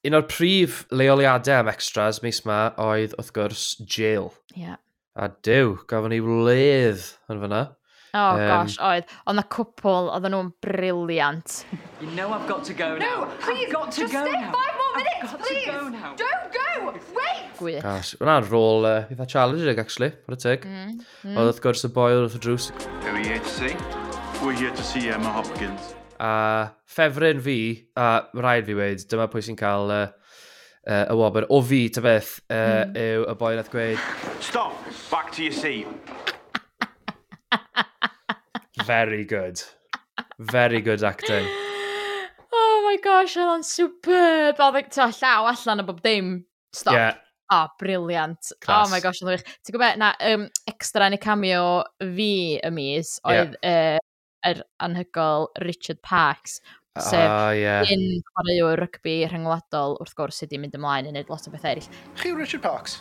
Un o'r prif leoliadau am extras mis ma oedd, wrth gwrs, jail. Yeah. A dew, gafon ni wledd yn fyna. Oh um, gosh, oedd. Ond na cwpl, oedd nhw'n briliant. You know I've got to go now. No, please, I've got to just go stay now. five more minutes, please. Go now. Don't go, wait. Gwych. Gosh, hwnna'n rôl uh, eitha challenging, actually, for a tig. Mm, mm. Oedd wrth gwrs y boi wrth y drws. Who are you here to see? We're here to see Emma Hopkins. A ffefryn fi, a rhaid fi wedi, dyma pwy sy'n cael uh, uh, y wobr o fi, ta beth, uh, mm. yw y boi nath gweud... Stop! Back to your seat. Very good. Very good acting. Oh my gosh, oedd o'n superb. Oedd o'n e'n llaw allan o bob dim. Stop. Yeah. Oh, briliant. Oh my gosh, oedd o'n wych. Ti'n gwybod, na, um, extra yn y cameo fi y mis oedd yeah. uh, yr anhygol Richard Parks. Sef uh, yeah. un chwaraewr rygbi rhyngwladol wrth gwrs sydd wedi mynd ymlaen yn neud lot o bethau eraill. Chi Richard Parks?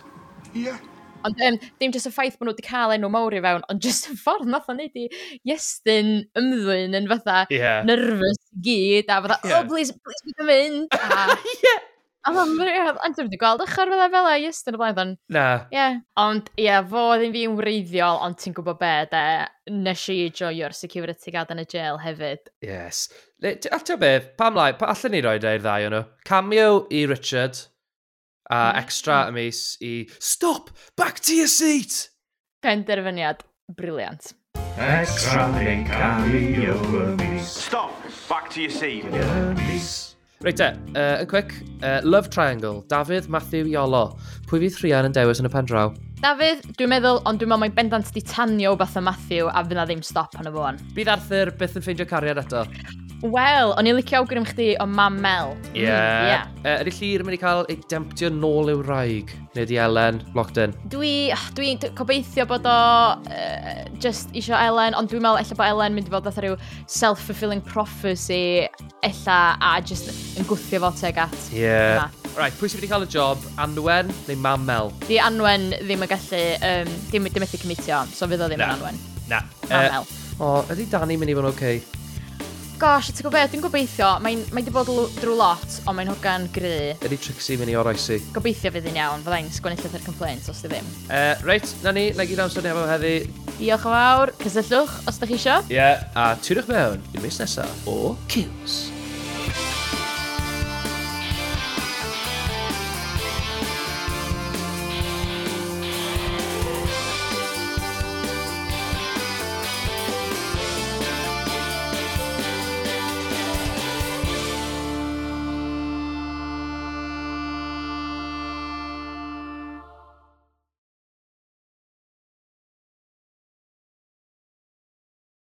Ie. Yeah. Ond um, dim jyst y ffaith bod nhw wedi cael enw mawr i fewn, ond jyst y ffordd nath o'n neud i Iestyn ymddwyn yn fatha yeah. nervous gyd, a fatha, yeah. oh, please, please, bydd yn mynd. A, yeah. A mae'n rhaid, ond dwi'n gweld ychyr fydda fel a Iestyn y blaen ddyn. Na. Ie. Yeah. Ond, ie, yeah, fo ddim fi'n wreiddiol, ond ti'n gwybod be, de, nes i joio'r security guard yn y jail hefyd. Yes. A ti'n beth, pam lai, pa allan ni roi e'r ddau o'n nhw? Cameo i Richard, A hmm, extra hmm. y mis i Stop! Back to your seat! Penderfyniad briliant. Extra yn cael ei mis. Stop! Back to your seat. Reit e, uh, yn quick, uh, Love Triangle, Dafydd, Matthew, Iolo. Pwy fydd Rhian yn dewis yn y pen draw? Dafydd, dwi'n meddwl, ond dwi'n meddwl mae'n bendant di tanio beth o Matthew a fyna ddim stop yn y fôn. Bydd Arthur byth yn ffeindio cariad eto? Wel, o'n i'n licio awgrym chdi o mam Mel. Ie. Mm, yeah. Ydy llir yn mynd i cael ei demptio nôl i'w rhaeg? Neu di Elen, Lockton? Dwi, oh, dwi gobeithio bod o uh, just isio Elen, ond dwi'n meddwl efallai bod Elen mynd i fod fatha rhyw self-fulfilling prophecy ella a just yn gwthio fo teg at. Ie. Yeah. Na. Right, pwy sy'n wedi cael y job? Anwen neu Mam Mel? Di Anwen ddim yn gallu, um, ddim, ddim methu cymitio, so fydd o ddim yn Anwen. Na. Mam uh, Mel. O, ydy Dani mynd i fod yn oce? Okay? Gosh, ti'n gwybod beth, dwi'n gobeithio, mae'n mae di bod drwy lot, ond mae'n hogan gry. Ydy Trixie mynd i oroesi? Gobeithio fydd yn iawn, fydda i'n sgwennill eithaf complaints os di ddim. Uh, reit, na ni, na gyd amser ni efo heddi. Diolch yn fawr, cysylltwch os da chi isio. Ie, yeah, a tŵrwch mewn i'r mis nesaf o Kills.